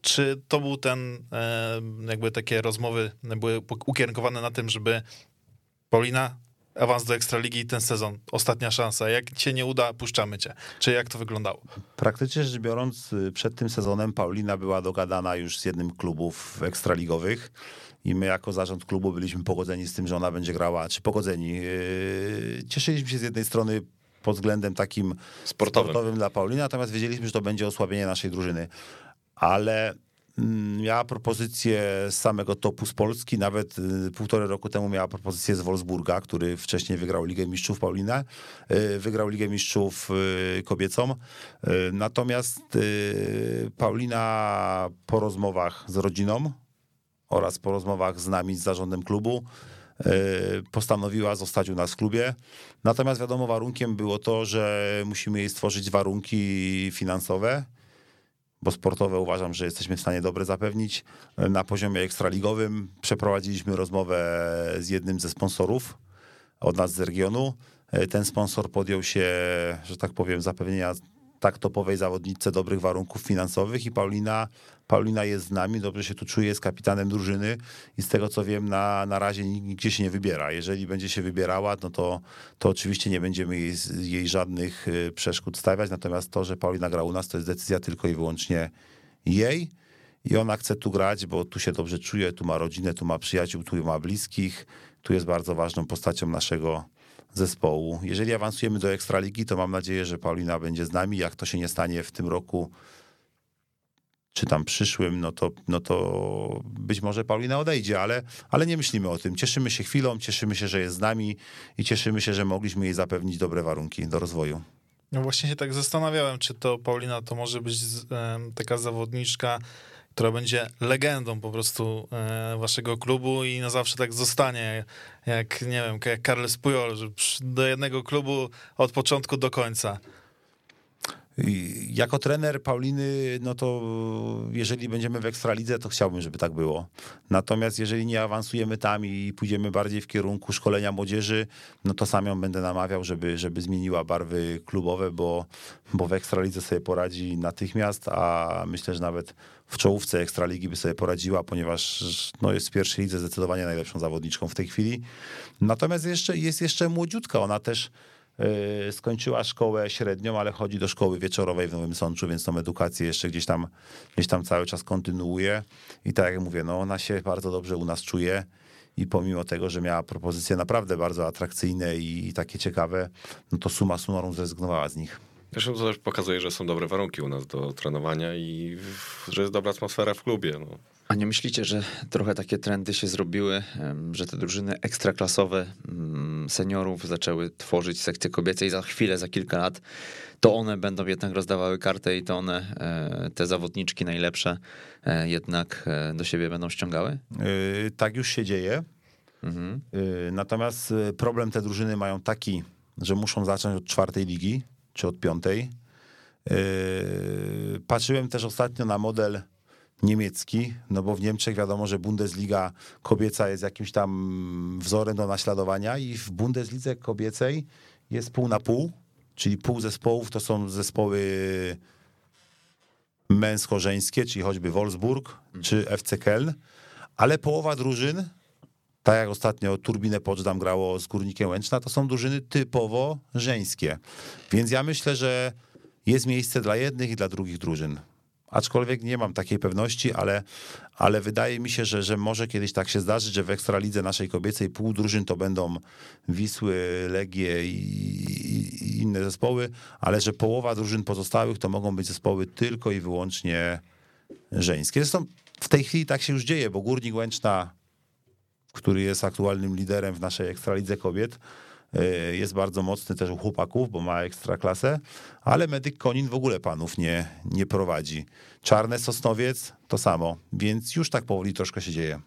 [SPEAKER 2] Czy to był ten, e, jakby takie rozmowy były ukierunkowane na tym, żeby Paulina, awans do Ekstraligi ten sezon, ostatnia szansa. Jak cię nie uda, puszczamy cię. Czy jak to wyglądało?
[SPEAKER 4] Praktycznie rzecz biorąc, y, przed tym sezonem Paulina była dogadana już z jednym klubów ekstraligowych i my jako zarząd klubu byliśmy pogodzeni z tym, że ona będzie grała, czy pogodzeni. Yy, Cieszyliśmy się z jednej strony pod względem takim
[SPEAKER 5] Sportowym.
[SPEAKER 4] sportowym dla Pauliny, natomiast wiedzieliśmy, że to będzie osłabienie naszej drużyny. Ale miała propozycję z samego topu z Polski, nawet y, półtorej roku temu miała propozycję z Wolfsburga, który wcześniej wygrał Ligę Mistrzów Paulinę, y, wygrał Ligę Mistrzów y, kobiecą. Natomiast Paulina po rozmowach z rodziną oraz po rozmowach z nami, z zarządem klubu, postanowiła zostać u nas w klubie. Natomiast wiadomo, warunkiem było to, że musimy jej stworzyć warunki finansowe, bo sportowe uważam, że jesteśmy w stanie dobre zapewnić. Na poziomie ekstraligowym przeprowadziliśmy rozmowę z jednym ze sponsorów od nas z regionu. Ten sponsor podjął się, że tak powiem, zapewnienia tak topowej zawodniczce dobrych warunków finansowych i Paulina, Paulina jest z nami, dobrze się tu czuje, jest kapitanem drużyny i z tego co wiem na, na razie nigdzie się nie wybiera. Jeżeli będzie się wybierała, no to, to oczywiście nie będziemy jej, jej żadnych y, przeszkód stawiać, natomiast to, że Paulina gra u nas, to jest decyzja tylko i wyłącznie jej. I ona chce tu grać, bo tu się dobrze czuje, tu ma rodzinę, tu ma przyjaciół, tu ma bliskich, tu jest bardzo ważną postacią naszego zespołu. Jeżeli awansujemy do Ekstraligi, to mam nadzieję, że Paulina będzie z nami. Jak to się nie stanie w tym roku, czy tam przyszłym, no to, no to być może Paulina odejdzie, ale, ale nie myślimy o tym. Cieszymy się chwilą, cieszymy się, że jest z nami i cieszymy się, że mogliśmy jej zapewnić dobre warunki do rozwoju.
[SPEAKER 2] No właśnie się tak zastanawiałem, czy to Paulina to może być taka zawodniczka, która będzie legendą po prostu e, waszego klubu i na zawsze tak zostanie, jak nie wiem, jak Carles Puyol, że do jednego klubu od początku do końca.
[SPEAKER 4] Jako trener Pauliny, no to jeżeli będziemy w Ekstralidze, to chciałbym, żeby tak było. Natomiast jeżeli nie awansujemy tam i pójdziemy bardziej w kierunku szkolenia młodzieży, no to sam ją będę namawiał, żeby, żeby zmieniła barwy klubowe, bo, bo w Ekstralidze sobie poradzi natychmiast, a myślę, że nawet w czołówce Ekstraligi by sobie poradziła, ponieważ no jest w pierwszej lidze zdecydowanie najlepszą zawodniczką w tej chwili. Natomiast jeszcze, jest jeszcze młodziutka, ona też skończyła szkołę średnią, ale chodzi do szkoły wieczorowej w Nowym Sączu, więc tą edukację jeszcze gdzieś tam, gdzieś tam cały czas kontynuuje. I tak jak mówię, no ona się bardzo dobrze u nas czuje i pomimo tego, że miała propozycje naprawdę bardzo atrakcyjne i, takie ciekawe, no to suma summarum zrezygnowała z nich.
[SPEAKER 5] Zresztą to też pokazuje, że są dobre warunki u nas do trenowania i że jest dobra atmosfera w klubie. No.
[SPEAKER 3] A nie myślicie, że trochę takie trendy się zrobiły, że te drużyny ekstraklasowe mm, seniorów zaczęły tworzyć sekcje kobiece i za chwilę, za kilka lat to one będą jednak rozdawały kartę i to one, e, te zawodniczki najlepsze e, jednak e, do siebie będą ściągały?
[SPEAKER 4] Yy, Tak już się dzieje.
[SPEAKER 3] Mhm.
[SPEAKER 4] Yy, Natomiast yy, problem te drużyny mają taki, że muszą zacząć od czwartej ligi, czy od piątej. Yy, Patrzyłem też ostatnio na model niemiecki, no bo w Niemczech wiadomo, że Bundesliga kobieca jest jakimś tam wzorem do naśladowania i w Bundeslidze kobiecej jest pół na pół, czyli pół zespołów to są zespoły męsko-żeńskie, czyli choćby Wolfsburg czy FC Köln, ale połowa drużyn, tak jak ostatnio Turbinę Poczdam grało z Górnikiem Łęczna, to są drużyny typowo żeńskie. Więc ja myślę, że jest miejsce dla jednych i dla drugich drużyn. Aczkolwiek nie mam takiej pewności, ale, ale wydaje mi się, że, że może kiedyś tak się zdarzyć, że w Ekstralidze naszej kobiecej pół drużyn to będą Wisły, Legie i, i, inne zespoły, ale że połowa drużyn pozostałych to mogą być zespoły tylko i wyłącznie żeńskie. Zresztą w tej chwili tak się już dzieje, bo Górnik Łęczna, który jest aktualnym liderem w naszej Ekstralidze kobiet, jest bardzo mocny też u chłopaków, bo ma ekstraklasę, ale Medyk Konin w ogóle panów nie, nie prowadzi. Czarne Sosnowiec to samo, więc już tak powoli troszkę się dzieje.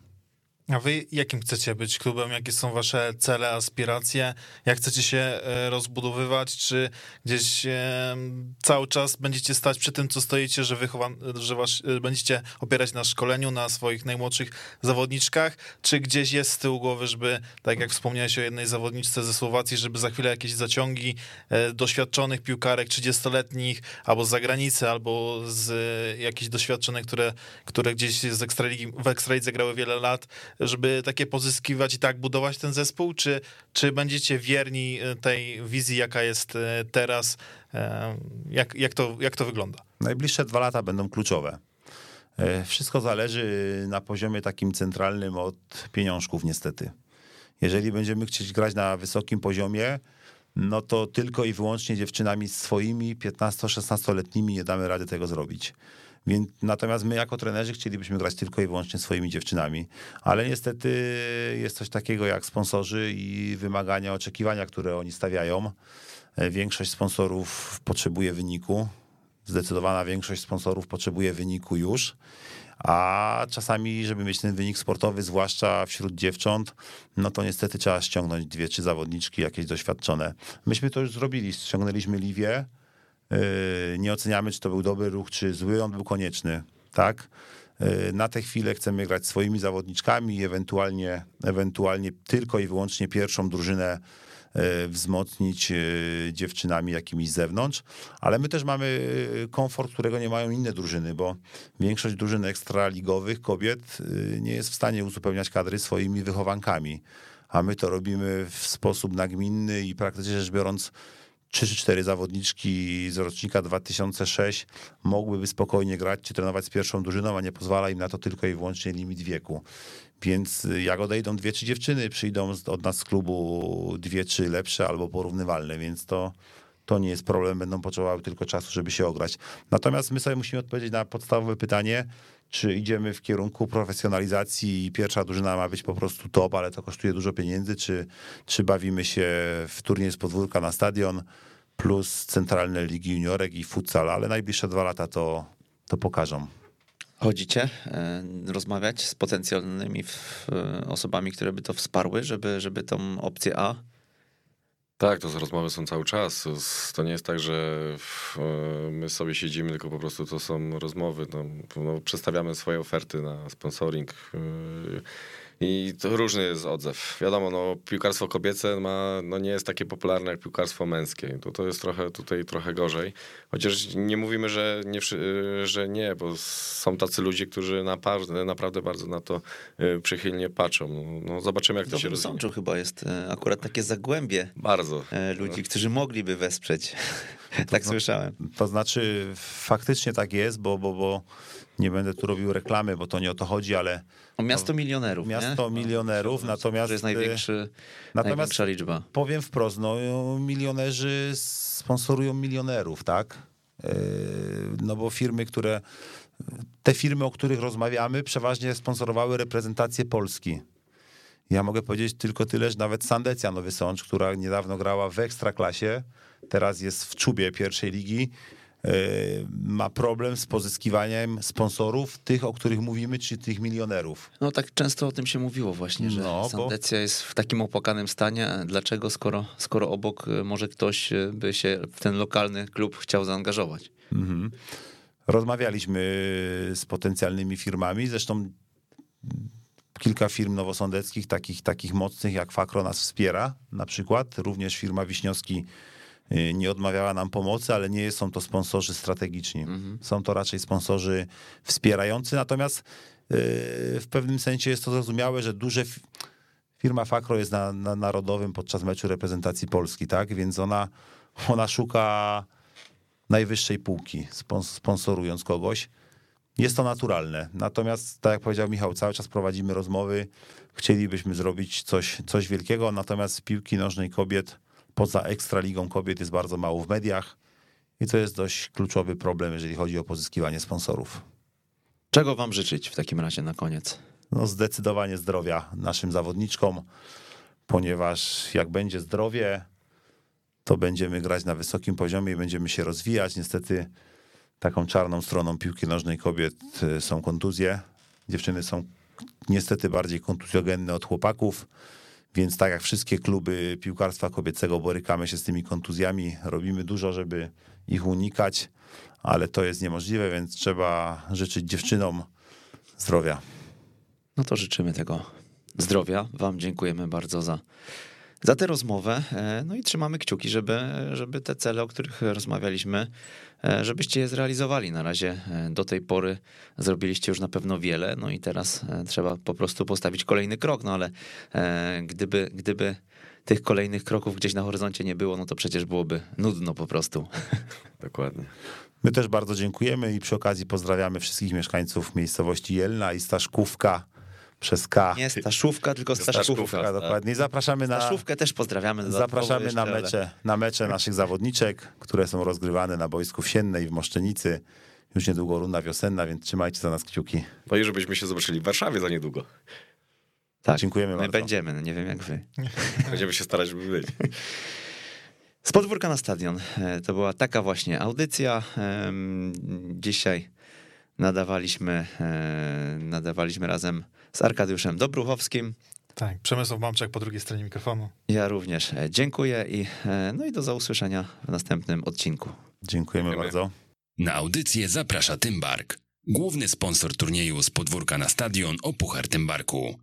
[SPEAKER 2] A wy jakim chcecie być klubem? Jakie są wasze cele, aspiracje? Jak chcecie się e, rozbudowywać? Czy gdzieś e, cały czas będziecie stać przy tym, co stoicie, że, wychowan, że was, e, będziecie opierać na szkoleniu, na swoich najmłodszych zawodniczkach? Czy gdzieś jest z tyłu głowy, żeby, tak jak wspomniałeś o jednej zawodniczce ze Słowacji, żeby za chwilę jakieś zaciągi doświadczonych piłkarek 30-letnich, albo z zagranicy, albo z jakichś doświadczonych, które, które gdzieś z Ekstraligi, w Ekstralidze grały wiele lat, żeby takie pozyskiwać i tak budować ten zespół, czy, czy będziecie wierni e, tej wizji, jaka jest e, teraz? E, Jak, jak, to, jak to wygląda?
[SPEAKER 4] Najbliższe dwa lata będą kluczowe. Wszystko zależy na poziomie takim centralnym od pieniążków, niestety. Jeżeli będziemy chcieć grać na wysokim poziomie, no to tylko i wyłącznie dziewczynami swoimi 15-16-letnimi nie damy rady tego zrobić. Więc, natomiast my jako trenerzy chcielibyśmy grać tylko i wyłącznie swoimi dziewczynami, ale niestety jest coś takiego jak sponsorzy i wymagania, oczekiwania, które oni stawiają. E, Większość sponsorów potrzebuje wyniku, zdecydowana większość sponsorów potrzebuje wyniku już, a czasami, żeby mieć ten wynik sportowy, zwłaszcza wśród dziewcząt, no to niestety trzeba ściągnąć dwie, trzy zawodniczki jakieś doświadczone. Myśmy to już zrobili, ściągnęliśmy Liwię, nie oceniamy, czy to był dobry ruch, czy zły, on był konieczny, tak? Yy, Na tę chwilę chcemy grać swoimi zawodniczkami ewentualnie, ewentualnie tylko i wyłącznie pierwszą drużynę yy, wzmocnić yy, dziewczynami jakimiś z zewnątrz, ale my też mamy yy, komfort, którego nie mają inne drużyny, bo większość drużyn ekstraligowych kobiet yy, nie jest w stanie uzupełniać kadry swoimi wychowankami, a my to robimy w sposób nagminny i praktycznie rzecz biorąc trzy czy cztery zawodniczki z rocznika 2006 mogłyby spokojnie grać czy trenować z pierwszą drużyną, a nie pozwala im na to tylko i wyłącznie limit wieku. Więc y, jak odejdą dwie, trzy dziewczyny, przyjdą od nas z klubu dwie, trzy lepsze albo porównywalne, więc to, to nie jest problem, będą potrzebowały tylko czasu, żeby się ograć. Natomiast my sobie musimy odpowiedzieć na podstawowe pytanie, czy idziemy w kierunku profesjonalizacji i pierwsza drużyna ma być po prostu top, ale to kosztuje dużo pieniędzy, czy, czy bawimy się w turniej z podwórka na stadion, plus centralne ligi juniorek i futsal, ale najbliższe dwa lata to, to pokażą.
[SPEAKER 3] Chodzicie e, rozmawiać z potencjalnymi e, osobami, które by to wsparły, żeby, żeby tą opcję A
[SPEAKER 5] Tak, to rozmowy są cały czas. To nie jest tak, że e, my sobie siedzimy, tylko po prostu to są rozmowy. No, no, przedstawiamy swoje oferty na sponsoring. I to różny jest odzew. Wiadomo, no, piłkarstwo kobiece ma, no, nie jest takie popularne jak piłkarstwo męskie. To, to jest trochę tutaj trochę gorzej. Chociaż nie mówimy, że nie, wszy- że nie, bo są tacy ludzie, którzy naprawdę, naprawdę bardzo na to e, przychylnie patrzą. No, no, zobaczymy, jak to się rozwinie.
[SPEAKER 3] Sączu chyba jest e, akurat takie zagłębie
[SPEAKER 5] Bardzo.
[SPEAKER 3] e, ludzi, którzy mogliby wesprzeć. tak słyszałem.
[SPEAKER 4] To znaczy, faktycznie tak jest, bo, bo, bo nie będę tu robił reklamy, bo to nie o to chodzi, ale
[SPEAKER 3] O miasto milionerów,
[SPEAKER 4] miasto
[SPEAKER 3] nie?
[SPEAKER 4] milionerów,
[SPEAKER 3] To
[SPEAKER 4] natomiast,
[SPEAKER 3] jest największy,
[SPEAKER 4] natomiast
[SPEAKER 3] największa liczba.
[SPEAKER 4] powiem wprost, no, milionerzy sponsorują milionerów, tak? Yy, No bo firmy, które, te firmy, o których rozmawiamy, przeważnie sponsorowały reprezentację Polski. Ja mogę powiedzieć tylko tyle, że nawet Sandecja Nowy Sącz, która niedawno grała w Ekstraklasie, teraz jest w czubie pierwszej ligi, ma problem z pozyskiwaniem sponsorów, tych, o których mówimy, czy tych milionerów.
[SPEAKER 3] No tak często o tym się mówiło właśnie, że
[SPEAKER 4] No, bo-
[SPEAKER 3] Sandecja jest w takim opłakanym stanie. Dlaczego, skoro, skoro obok e, może ktoś e, by się w ten lokalny klub chciał zaangażować?
[SPEAKER 4] Mhm. Rozmawialiśmy z potencjalnymi firmami, zresztą kilka firm nowosądeckich, takich, takich mocnych jak Fakro nas wspiera na przykład. Również firma Wiśniowski nie odmawiała nam pomocy, ale nie są to sponsorzy strategiczni. Są to raczej sponsorzy wspierający, natomiast y, w pewnym sensie jest to zrozumiałe, że duże fi- firma Fakro jest na, na narodowym podczas meczu reprezentacji Polski, tak? Więc ona, ona szuka najwyższej półki, spons- sponsorując kogoś. Jest to naturalne. Natomiast, tak jak powiedział Michał, cały czas prowadzimy rozmowy. Chcielibyśmy zrobić coś, coś wielkiego, natomiast piłki nożnej kobiet poza ekstraligą kobiet jest bardzo mało w mediach i to jest dość kluczowy problem, jeżeli chodzi o pozyskiwanie sponsorów.
[SPEAKER 3] Czego wam życzyć w takim razie na koniec?
[SPEAKER 4] No zdecydowanie zdrowia naszym zawodniczkom, ponieważ jak będzie zdrowie, to będziemy grać na wysokim poziomie i będziemy się rozwijać. Niestety taką czarną stroną piłki nożnej kobiet y, są kontuzje. Dziewczyny są niestety bardziej kontuzjogenne od chłopaków, więc tak jak wszystkie kluby piłkarstwa kobiecego borykamy się z tymi kontuzjami, robimy dużo, żeby ich unikać, ale to jest niemożliwe, więc trzeba życzyć dziewczynom zdrowia.
[SPEAKER 3] No to życzymy tego zdrowia. Wam dziękujemy bardzo za, za tę rozmowę. E, No i trzymamy kciuki, żeby, żeby te cele, o których rozmawialiśmy, e, żebyście je zrealizowali. Na razie e, do tej pory zrobiliście już na pewno wiele, no i teraz trzeba po prostu postawić kolejny krok. No ale gdyby, gdyby tych kolejnych kroków gdzieś na horyzoncie nie było, no to przecież byłoby nudno po prostu.
[SPEAKER 5] Dokładnie.
[SPEAKER 4] My też bardzo dziękujemy i przy okazji pozdrawiamy wszystkich mieszkańców miejscowości Jelna i Staszkówka przez K.
[SPEAKER 3] Nie Staszówka, tylko Staszkówka.
[SPEAKER 4] Staszkówka, dokładnie. I zapraszamy na,
[SPEAKER 3] Staszówkę też pozdrawiamy.
[SPEAKER 4] zapraszamy na
[SPEAKER 3] ale-
[SPEAKER 4] mecze, na mecze naszych zawodniczek, które są rozgrywane na boisku w Siennej w Moszczenicy. Już niedługo runda wiosenna, więc trzymajcie za nas kciuki.
[SPEAKER 5] No i żebyśmy się zobaczyli w Warszawie za niedługo.
[SPEAKER 3] Tak,
[SPEAKER 4] Dziękujemy
[SPEAKER 3] my
[SPEAKER 4] bardzo.
[SPEAKER 3] będziemy, no nie wiem jak wy.
[SPEAKER 5] Będziemy się starać, żeby być.
[SPEAKER 3] Z podwórka na stadion. E, To była taka właśnie audycja. Dzisiaj nadawaliśmy, e, nadawaliśmy razem z Arkadiuszem Dobruchowskim.
[SPEAKER 2] Tak, Przemysław Mamczak po drugiej stronie mikrofonu.
[SPEAKER 3] Ja również e, dziękuję i, e, no i do usłyszenia w następnym odcinku.
[SPEAKER 4] Dziękujemy
[SPEAKER 5] Dziękujemy.
[SPEAKER 4] bardzo.
[SPEAKER 1] Na audycję zaprasza Tymbark, główny sponsor turnieju z podwórka na stadion o Puchar Tymbarku.